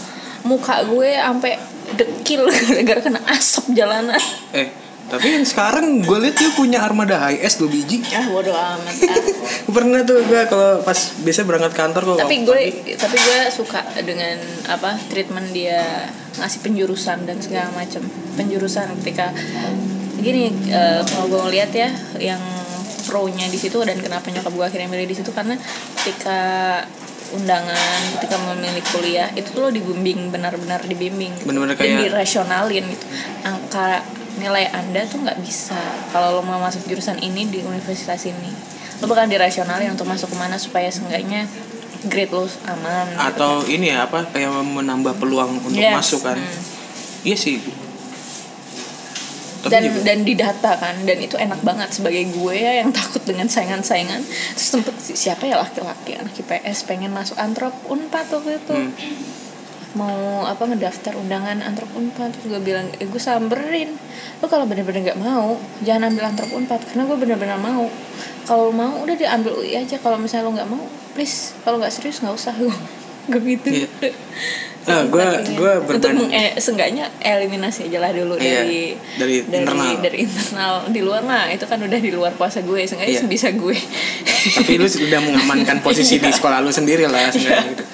A: Muka gue sampai dekil gara-gara kena asap jalanan.
B: Eh tapi yang sekarang gue liat dia punya armada HS dua biji.
A: Ah bodo amat. Ah.
B: pernah tuh gue kalau pas biasa berangkat kantor kok
A: tapi gue tapi gue suka dengan apa treatment dia ngasih penjurusan dan segala macam. Penjurusan ketika gini eh, kalau gue ngeliat ya yang pro-nya di situ dan kenapa nyokap gue akhirnya milih di situ karena ketika undangan ketika memilih kuliah itu tuh lo dibimbing benar-benar dibimbing gitu.
B: Bener-bener
A: dan
B: kayak-
A: dirasionalin gitu angka nilai anda tuh nggak bisa kalau lo mau masuk jurusan ini di universitas ini lo bakal dirasionalin untuk masuk ke mana supaya seenggaknya grade lo aman gitu.
B: atau ini ya apa kayak menambah peluang untuk
A: Yes.
B: masuk kan
A: Hmm.
B: iya sih tapi
A: dan
B: juga
A: dan didata kan dan itu enak banget sebagai gue ya yang takut dengan saingan-saingan. Terus sempet siapa ya laki-laki anak IPS pengen masuk antrop unpad waktu itu.
B: Hmm.
A: mau apa ngedaftar undangan antrop unpad terus gue bilang eh, gue samberin lo kalau bener-bener nggak mau jangan ambil antrop unpad karena gue bener-bener mau. Kalau mau udah diambil UI aja. Kalau misalnya lo nggak mau please. Kalau nggak serius nggak usah gue gitu.
B: Iya. Ah, gua-
A: Sempet
B: gua
A: pengen. untuk meng eh, seenggaknya eliminasi aja lah dulu
B: Iya,
A: dari
B: dari internal.
A: dari internal. Di luar mah itu kan udah di luar kuasa gue. Seenggaknya
B: Iya.
A: bisa gue.
B: Tapi lu sudah mengamankan posisi di sekolah lu sendiri lah sebenarnya gitu.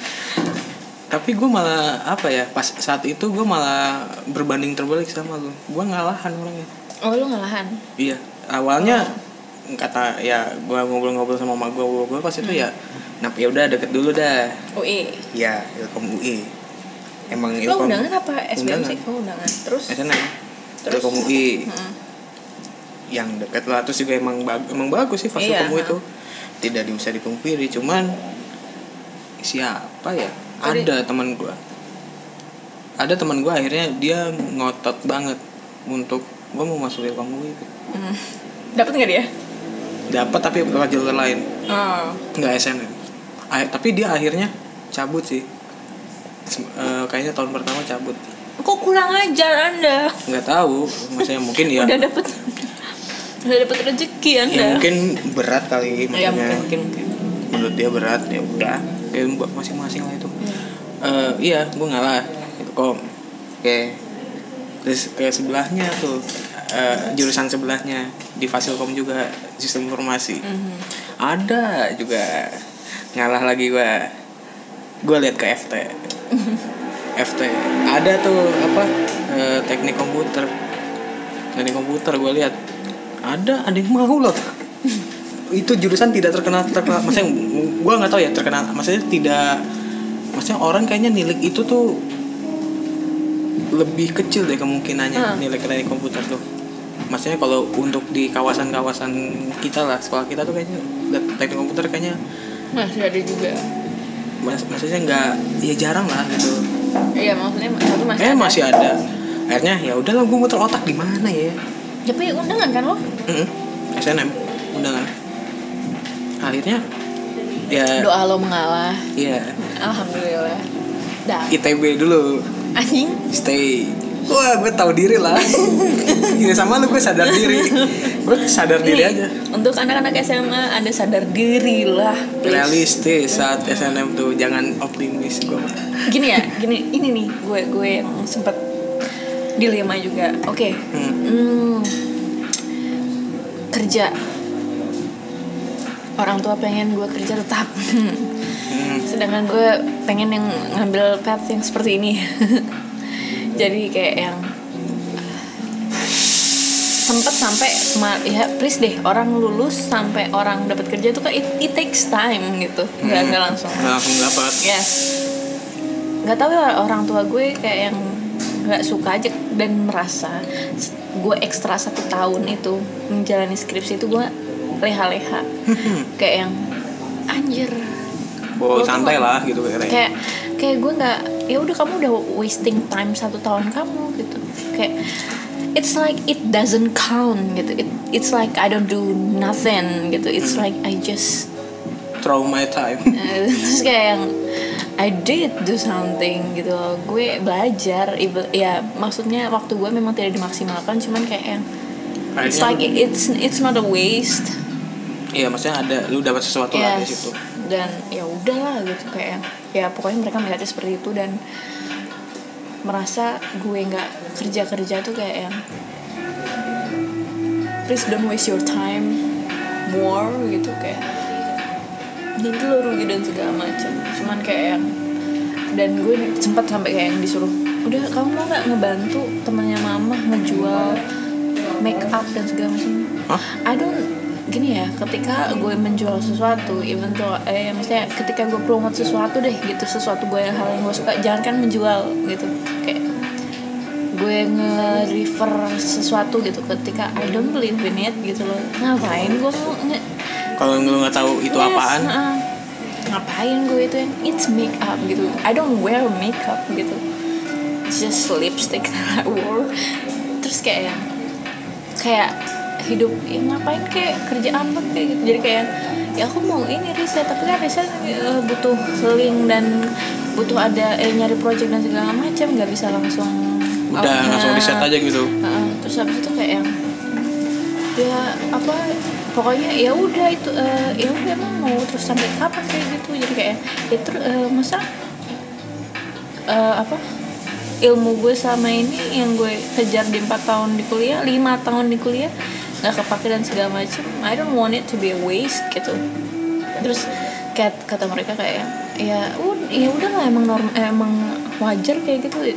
B: tapi gue malah apa ya pas saat itu gue malah berbanding terbalik sama lu. Gue ngalahan orangnya.
A: Oh lu ngalahan
B: iya. Awalnya kata ya gue ngobrol-ngobrol sama mak gue gue pas itu ya nah ya udah deket dulu dah.
A: UI
B: ya ilkom UI emang
A: lo
B: ilkom
A: undangan apa? SBM sih oh undangan. Terus?
B: SNM
A: Terus?
B: ilkom UI
A: Hmm.
B: yang dekat lah terus juga emang bag- emang bagus sih fasil
A: Iya,
B: kamu
A: ha.
B: itu tidak bisa dipungkiri cuman siapa ya?
A: Oh, di-
B: ada teman gua. Ada teman gua akhirnya dia ngotot banget untuk gua mau masuk ilkom UI
A: Hmm. dapat nggak dia?
B: Dapat tapi lewat jalur lain.
A: Oh.
B: Nggak SNM tapi dia akhirnya cabut sih. Eh, kayaknya tahun pertama cabut.
A: Kok kurang ajar anda?
B: Nggak tahu maksudnya mungkin ya.
A: Udah dapet udah dapet rezeki anda.
B: ya mungkin berat kali
A: ya
B: maksudnya
A: mungkin mungkin mungkin.
B: Menurut dia berat ya udah. Ya buat masing-masing lah itu. Eh, iya gue ngalah itu kok oke terus ke sebelahnya tuh. Eh, jurusan sebelahnya. Di Fasilkom juga sistem informasi.
A: Mhm.
B: ada juga ngalah lagi gue gue lihat ke FT FT ada tuh apa eh, teknik komputer. Teknik komputer gue lihat ada ada yang mau loh. Itu jurusan tidak terkenal terkenal. Maksudnya gue nggak tahu ya terkenal. Maksudnya tidak maksudnya orang kayaknya nilai itu tuh lebih kecil deh kemungkinannya
A: Hmm.
B: nilai teknik komputer tuh. Maksudnya kalau untuk di kawasan-kawasan kita lah sekolah kita tuh kayaknya teknik komputer kayaknya
A: masih ada juga.
B: Mas maksudnya nggak ya jarang lah gitu.
A: Iya maksudnya tapi masih
B: eh
A: ada.
B: masih ada. Akhirnya ya udahlah gue muter otak di mana ya?
A: Tapi undangan kan lo?
B: Mm-mm. SNM undangan. Akhirnya ya
A: doa lo mengalah.
B: Ya
A: alhamdulillah. Dah.
B: ITB dulu.
A: Anjing.
B: Stay wah gue tahu diri lah. Ya sama lu gue sadar diri. Gue sadar diri aja.
A: untuk anak-anak SMA anda sadar diri lah please.
B: realistis saat SNM tuh jangan optimis gue
A: gini ya gini ini nih gue gue yang sempat dilema juga. Oke
B: hmm.
A: hmm, kerja. Orang tua pengen gue kerja tetap.
B: Hmm.
A: sedangkan gue pengen yang ngambil path yang seperti ini jadi kayak yang sempet sampai ya please deh orang lulus sampai orang dapat kerja tuh kan it, it takes time gitu. Nggak nggak langsung.
B: Nggak langsung dapat.
A: Yes. Nggak tahu ya orang tua gue kayak yang nggak suka aja dan merasa gue ekstra satu tahun itu menjalani skripsi itu gue leha-leha. Kayak yang anjir. Tuh
B: santai lah gitu
A: kayak kayak gue nggak ya udah kamu udah wasting time satu tahun kamu gitu. Kayak it's like it doesn't count gitu. It, it's like I don't do nothing gitu. It's like I just
B: throw my time.
A: Eh, terus kayak yang I did do something gitu. Loh. gue belajar ya maksudnya waktu gue memang tidak dimaksimalkan cuman kayak yang it's like it's it's not a waste.
B: Iya maksudnya ada lu dapat sesuatu lah di
A: Yes.
B: situ.
A: Dan ya udahlah gitu. Kayak yang- ya pokoknya mereka melihatnya seperti itu dan merasa gue nggak kerja kerja tuh kayak yang please don't waste your time more gitu kayak nanti lo rugi dan segala macam cuman kayak yang dan gue sempat sampai kayak yang disuruh udah kamu mau nggak ngebantu temannya mama ngejual make up dan segala macam? I don't gini ya ketika gue menjual sesuatu even tuh eh maksudnya ketika gue promote sesuatu deh gitu sesuatu gue hal yang gue suka jangan kan menjual gitu. Kayak gue nge-refer sesuatu gitu ketika I don't believe in it gitu loh. Ngapain gue mau nge?
B: Kalau lu nggak tahu itu
A: Yes,
B: apaan?
A: uh-uh. ngapain gue itu? It's makeup gitu. I don't wear makeup gitu. It's just lipstick that I wore. Terus kayak yang kayak hidup ya ngapain kayak kerja apa kayak gitu. Jadi kayak ya aku mau ini riset tapi kan riset eh, butuh link dan butuh ada eh, nyari project dan segala macam nggak bisa langsung
B: udah
A: outnya.
B: langsung riset aja gitu.
A: Heeh, terus habis itu kayak yang ya apa pokoknya ya udah itu eh, ya udah emang mau terus sampai kapan kayak gitu. Jadi kayak ya terus eh, masa eh, apa ilmu gue selama ini yang gue kejar di empat tahun di kuliah lima tahun di kuliah nggak kepake dan segala macam I don't want it to be a waste gitu. Terus kayak kata mereka kayak ya ya udah lah emang norm emang wajar kayak gitu.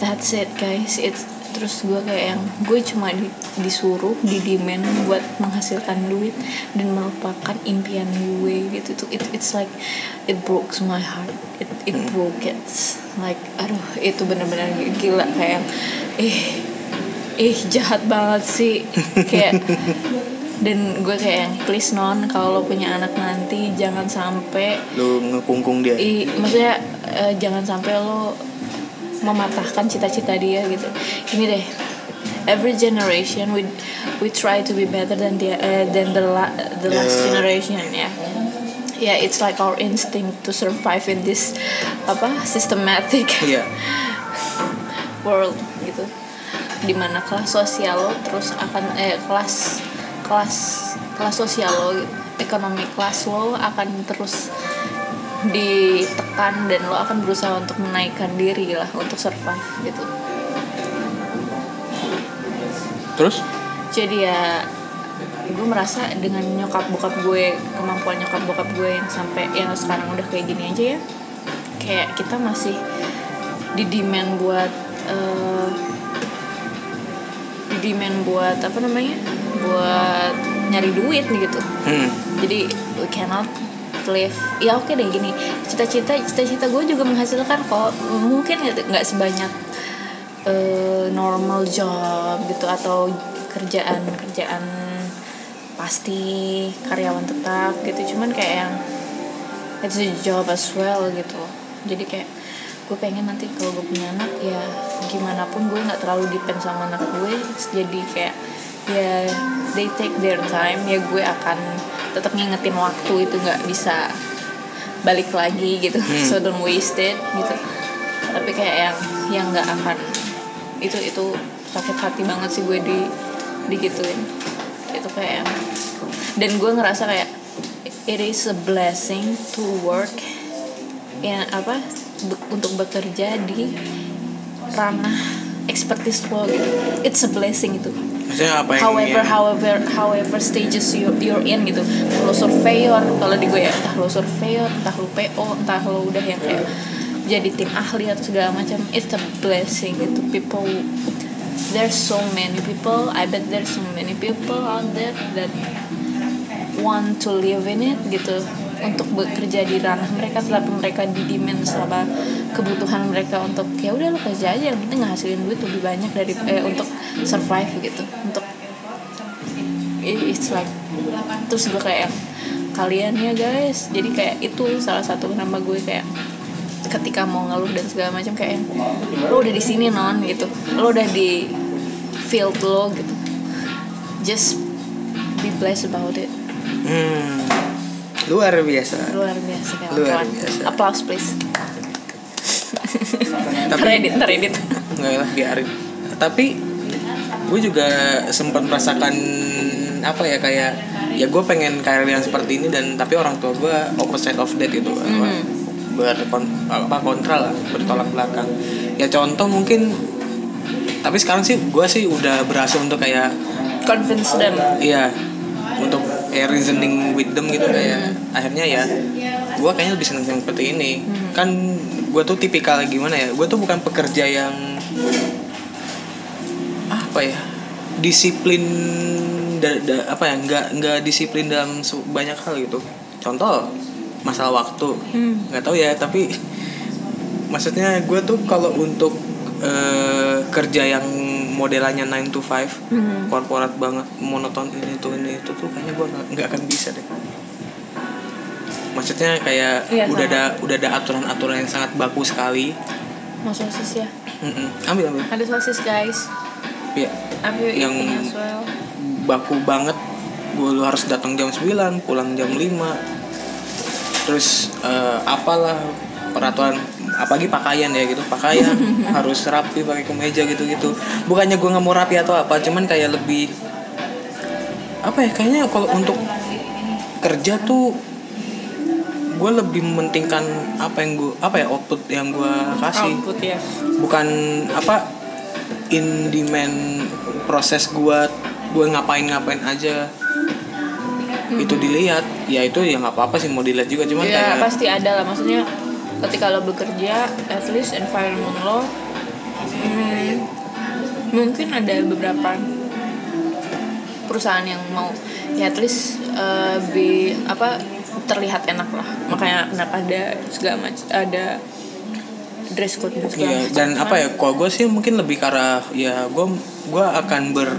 A: That's it guys. It's terus gue kayak yang gue cuma di- disuruh di demand buat menghasilkan duit dan melupakan impian gue gitu. Tuh it, it's like it broke my heart. It it broke. It like aduh itu bener-bener gila kayak eh ih jahat banget sih. Kayak dan gue kayak yang please non kalau lo punya anak nanti jangan sampai
B: lu ngekungkung dia.
A: I maksudnya eh, jangan sampai lo mematahkan cita-cita dia gitu. Gini deh every generation we we try to be better than the uh, than the la, the last
B: Yeah.
A: generation ya. Yeah it's like our instinct to survive in this apa systematic
B: iya
A: world gitu di mana kelas sosial lo terus akan eh kelas kelas kelas sosial lo ekonomi kelas lo akan terus ditekan dan lo akan berusaha untuk menaikkan diri lah untuk survive gitu.
B: Terus?
A: Jadi ya gue merasa dengan nyokap bokap gue kemampuan nyokap bokap gue yang sampai yang sekarang udah kayak gini aja ya kayak kita masih di demand buat di demand buat apa namanya buat nyari duit gitu.
B: Hmm.
A: jadi we cannot live ya oke deh gini. Cita-cita cita-cita gue juga menghasilkan kok. Mungkin nggak sebanyak eh, normal job gitu atau kerjaan kerjaan pasti karyawan tetap gitu. Cuman kayak yang it's a job as well gitu. Jadi kayak gue pengen nanti kalau gue punya anak ya gimana pun gue nggak terlalu depend sama anak gue. Jadi kayak ya they take their time ya gue akan tetap ngingetin waktu itu nggak bisa balik lagi gitu.
B: Hmm.
A: so don't waste it gitu. Tapi kayak yang yang nggak akan itu itu sakit hati banget sih gue di digituin. Itu kayak yang dan gue ngerasa kayak it is a blessing to work yang apa be- untuk bekerja di ranah expertise lo gitu. It's a blessing itu
B: apa yang
A: however
B: yang-
A: however however stages you, you're in gitu. Entah lo surveyor kalau di gue ya entah lo surveyor entah lo PO entah lo udah yang kayak jadi tim ahli atau segala macam it's a blessing itu people there's so many people I bet there's so many people out there that want to live in it gitu untuk bekerja di ranah mereka tetapi mereka di demand sama kebutuhan mereka untuk ya udah lo kerja aja yang penting ngasilin duit lebih banyak dari eh, untuk survive gitu untuk it's like terus gue kayak kalian ya guys. Jadi kayak itu salah satu nama gue kayak ketika mau ngeluh dan segala macam kayak lo udah di sini non gitu. Lo udah di field lo gitu. Just be blessed about it.
B: Hmm. Luar biasa.
A: Luar biasa
B: Luar biasa.
A: applause please.
B: Tapi-
A: teredit teredit
B: nggak lah biarin. Tapi gue juga sempat merasakan apa ya kayak ya gue pengen karir yang seperti ini dan tapi orang tua gue opposite of that gitu. Apa, berkon apa kontra lah bertolak belakang. Ya contoh mungkin tapi sekarang sih gue sih udah berhasil untuk kayak
A: convince them.
B: Iya untuk ya reasoning with them gitu kayak akhirnya ya gue kayaknya lebih seneng yang seperti ini. Kan gue tuh tipikal gimana ya gue tuh bukan pekerja yang apa ya disiplin da- da- apa ya nggak nggak disiplin dalam banyak hal gitu. Contoh masalah waktu.
A: Hmm.
B: nggak tahu ya tapi maksudnya gue tuh kalau untuk eh, kerja yang modelannya 9 to 5
A: Hmm.
B: korporat banget monoton ini tuh ini itu tuh kayaknya gue nggak akan bisa deh maksudnya kayak
A: Iya,
B: udah
A: sama.
B: ada udah ada aturan-aturan yang sangat baku sekali
A: mau sosis ya
B: Mm-mm. ambil ambil
A: ada sosis guys
B: ya
A: you
B: Yang-
A: well?
B: baku banget gue lu harus datang jam 9 pulang jam 5 terus eh, apalah peraturan apalagi pakaian ya gitu pakaian harus rapi pakai kemeja gitu gitu bukannya gue nggak mau rapi atau apa cuman kayak lebih apa ya kayaknya kalau untuk kerja tuh gue lebih mementingkan apa yang gue apa ya output yang gue kasih.
A: Output ya.
B: bukan apa in demand proses gua gue ngapain ngapain aja. Itu dilihat ya itu ya nggak apa apa sih mau dilihat juga cuman
A: Ya
B: kayak
A: pasti ada lah. Maksudnya ketika lo bekerja at least environment lo hmm, mungkin ada beberapa perusahaan yang mau ya at least eh, be apa terlihat enak lah. Makanya kenapa ada segala macam ada dress code segala
B: Iya, dan apa ya kalau gue sih mungkin lebih ke arah ya gue gua akan ber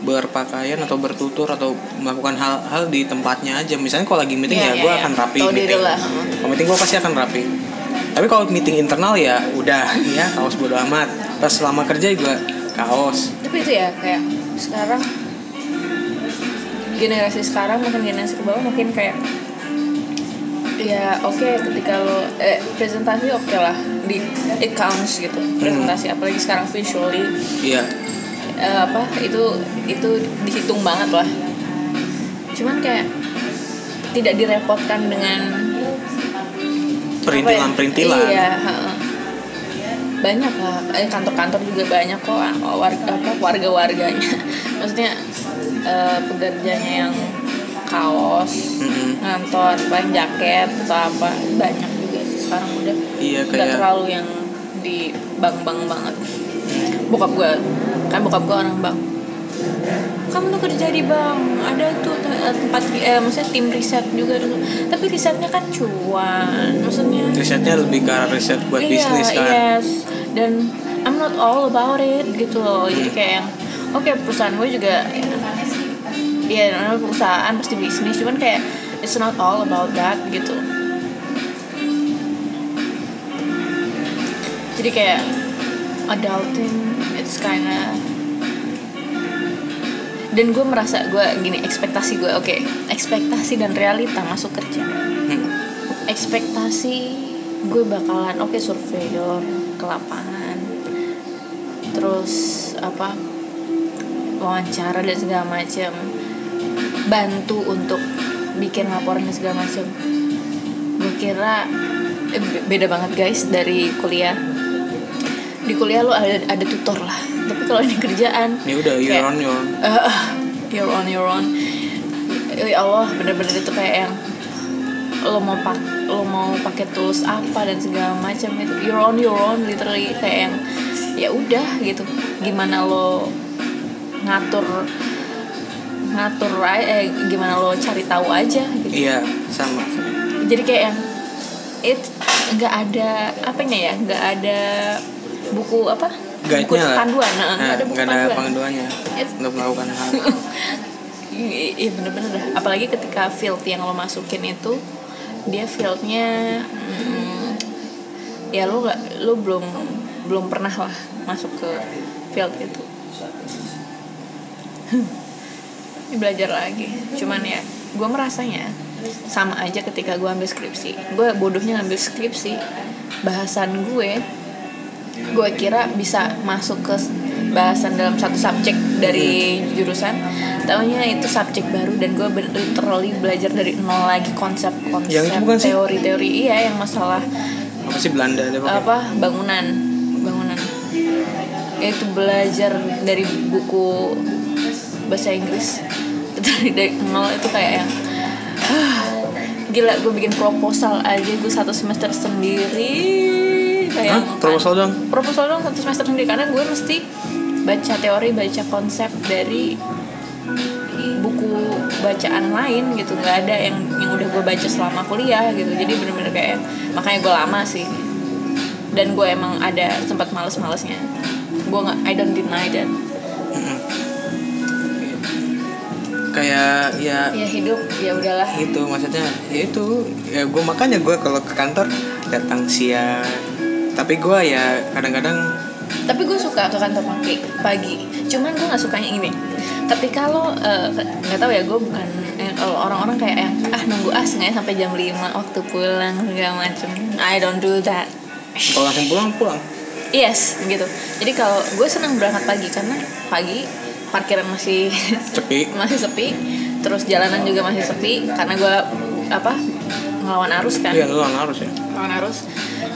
B: berpakaian atau bertutur atau melakukan hal-hal di tempatnya aja. Misalnya kalau lagi meeting
A: Iya,
B: ya
A: iya,
B: gue
A: iya.
B: akan rapi
A: diri
B: meeting. kalau meeting gue pasti akan rapi. Tapi kalau meeting internal ya udah ya kaos bodo amat. Pas selama kerja juga kaos.
A: Tapi itu ya kayak sekarang generasi sekarang mungkin generasi ke bawah mungkin kayak ya oke ketika lo eh, presentasi oke lah di it counts gitu presentasi apalagi sekarang visually.
B: Iya
A: eh, apa itu itu dihitung banget lah. Cuman kayak tidak direpotkan dengan
B: perintilan-perintilan
A: ya? iya banyak lah. Eh, kantor-kantor juga banyak kok ah, warga apa warga-warganya. Maksudnya eh, pekerjanya yang kaos
B: Mm-mm.
A: ngantor paling jaket atau apa banyak juga sih sekarang udah.
B: Iya, kayak-
A: terlalu yang di bank-bank banget. Bokap gue kan bokap gue orang bank kamu tuh kerja di bank ada tuh te- tempat eh, maksudnya tim riset juga dulu tapi risetnya kan cuan maksudnya
B: risetnya lebih ke riset buat
A: Iya,
B: bisnis kan
A: yes. Dan I'm not all about it gitu loh. Jadi
B: Hmm.
A: kayak yang oke perusahaan gue juga ya namanya perusahaan pasti bisnis cuman kayak it's not all about that gitu. Jadi kayak adulting it's kinda dan gue merasa gue gini ekspektasi gue oke ekspektasi dan realita masuk kerja.
B: Hmm.
A: ekspektasi gue bakalan oke surveyor ke lapangan terus apa wawancara dan segala macam bantu untuk bikin laporan dan segala macam gue kira eh, be- beda banget guys dari kuliah di kuliah lo ada ada tutor lah. Tapi kalau di kerjaan
B: ya udah you're
A: kayak-
B: on your own.
A: Eh, you're on your own. Ya Allah bener-bener itu kayak yang lo mau pak lo mau pakai tools apa dan segala macam itu you're on your own literally kayak yang ya udah gitu. Gimana lo ngatur ngatur eh gimana lo cari tahu aja gitu.
B: Iya sama.
A: Jadi kayak yang it nggak ada apanya ya? Nggak ada buku apa buku panduan nah,
B: nah,
A: nggak ada buku
B: ada
A: panduan
B: panduannya untuk melakukan hal
A: I- Iya bener-bener dah. Apalagi ketika field yang lo masukin itu dia fieldnya mm, ya lo nggak lo belum belum pernah lah masuk ke field itu. Belajar lagi. Cuman ya gue merasanya sama aja ketika gue ambil skripsi. Gue bodohnya ngambil skripsi bahasan gue gue kira bisa masuk ke bahasan dalam satu subjek dari jurusan. Taunya itu subjek baru dan gue ben- literally belajar dari nol lagi konsep-konsep teori-teori. Iya yang masalah
B: apa sih Belanda pakai
A: apa bangunan. Bangunan. Itu belajar dari buku bahasa Inggris. Dari, dari nol itu kayak yang gila gue bikin proposal aja gue satu semester sendiri kayak
B: Hah? proposal dong.
A: Proposal dong satu semester sendiri karena gue mesti baca teori baca konsep dari bacaan lain gitu. Nggak ada yang yang udah gue baca selama kuliah gitu. Jadi bener-bener kayak makanya gue lama sih. Dan gue emang ada sempat males-malesnya. Gue nggak I don't deny that.
B: Kayak ya
A: ya hidup ya udahlah.
B: Itu maksudnya ya itu. Ya gue makanya gue kalau ke kantor datang siang tapi gue ya kadang-kadang
A: tapi gue suka ke kantor pagi pagi. Cuman gue nggak sukanya ini ketika lo eh, nggak tahu ya gue bukan eh, kalau orang-orang kayak yang ah nunggu ah sengaja sampai jam 5 waktu pulang segala macem. I don't do that.
B: Kalau langsung pulang pulang.
A: Yes gitu. Jadi kalau gue senang berangkat pagi karena pagi parkiran masih
B: sepi.
A: masih sepi terus jalanan juga masih sepi karena gue apa ngelawan arus kan.
B: Iya lu harus ya.
A: Lawan arus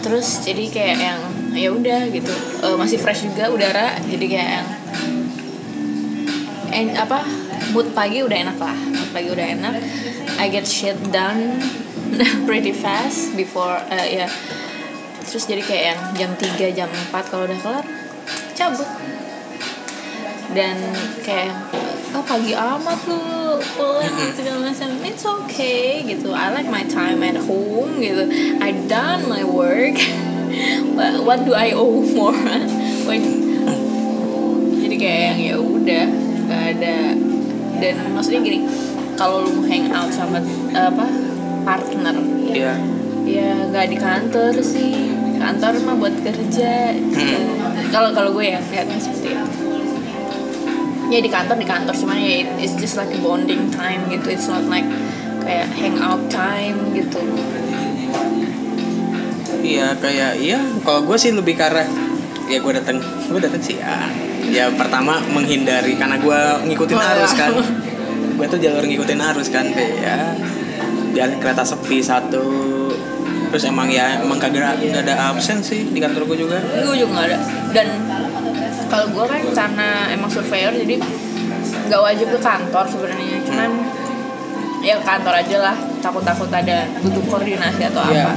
A: terus jadi kayak yang ya udah gitu. Eh, masih fresh juga udara jadi kayak yang en, apa mood pagi udah enak lah. Mood pagi udah enak. I get shit done pretty fast before eh, ya. Terus jadi kayak yang jam 3 jam 4 kalau udah kelar cabut. Dan kayak oh pagi amat lu pulang segala macam. It's okay gitu. I like my time at home gitu. I done my work. What- what do I owe more? When- jadi kayak yang ya udah nggak ada. Dan maksudnya gini kalau lu mau hang out sama apa partner
B: iya.
A: ya nggak di kantor sih. Kantor mah buat kerja. Gitu. kalau kalau gue ya lihatnya seperti itu ya di kantor di kantor. Cuman ya it- it's just like a bonding time gitu. It's not like kayak hangout time gitu.
B: Iya kayak iya. Kalau gue sih lebih arah ya gue datang gue datang sih ya. Ya pertama menghindari. Karena gue ngikutin
A: Oh,
B: arus kan. Gue tuh jalur ngikutin arus kan. Kayak ya biar kereta sepi satu. Terus emang ya emang kagak nggak ada absen sih di kantor gue juga.
A: Gue juga nggak ada. Dan kalau gue kan karena emang surveyor jadi nggak wajib ke kantor sebenarnya. Cuman ya kantor aja lah. Takut-takut ada butuh koordinasi atau
B: Iya.
A: apa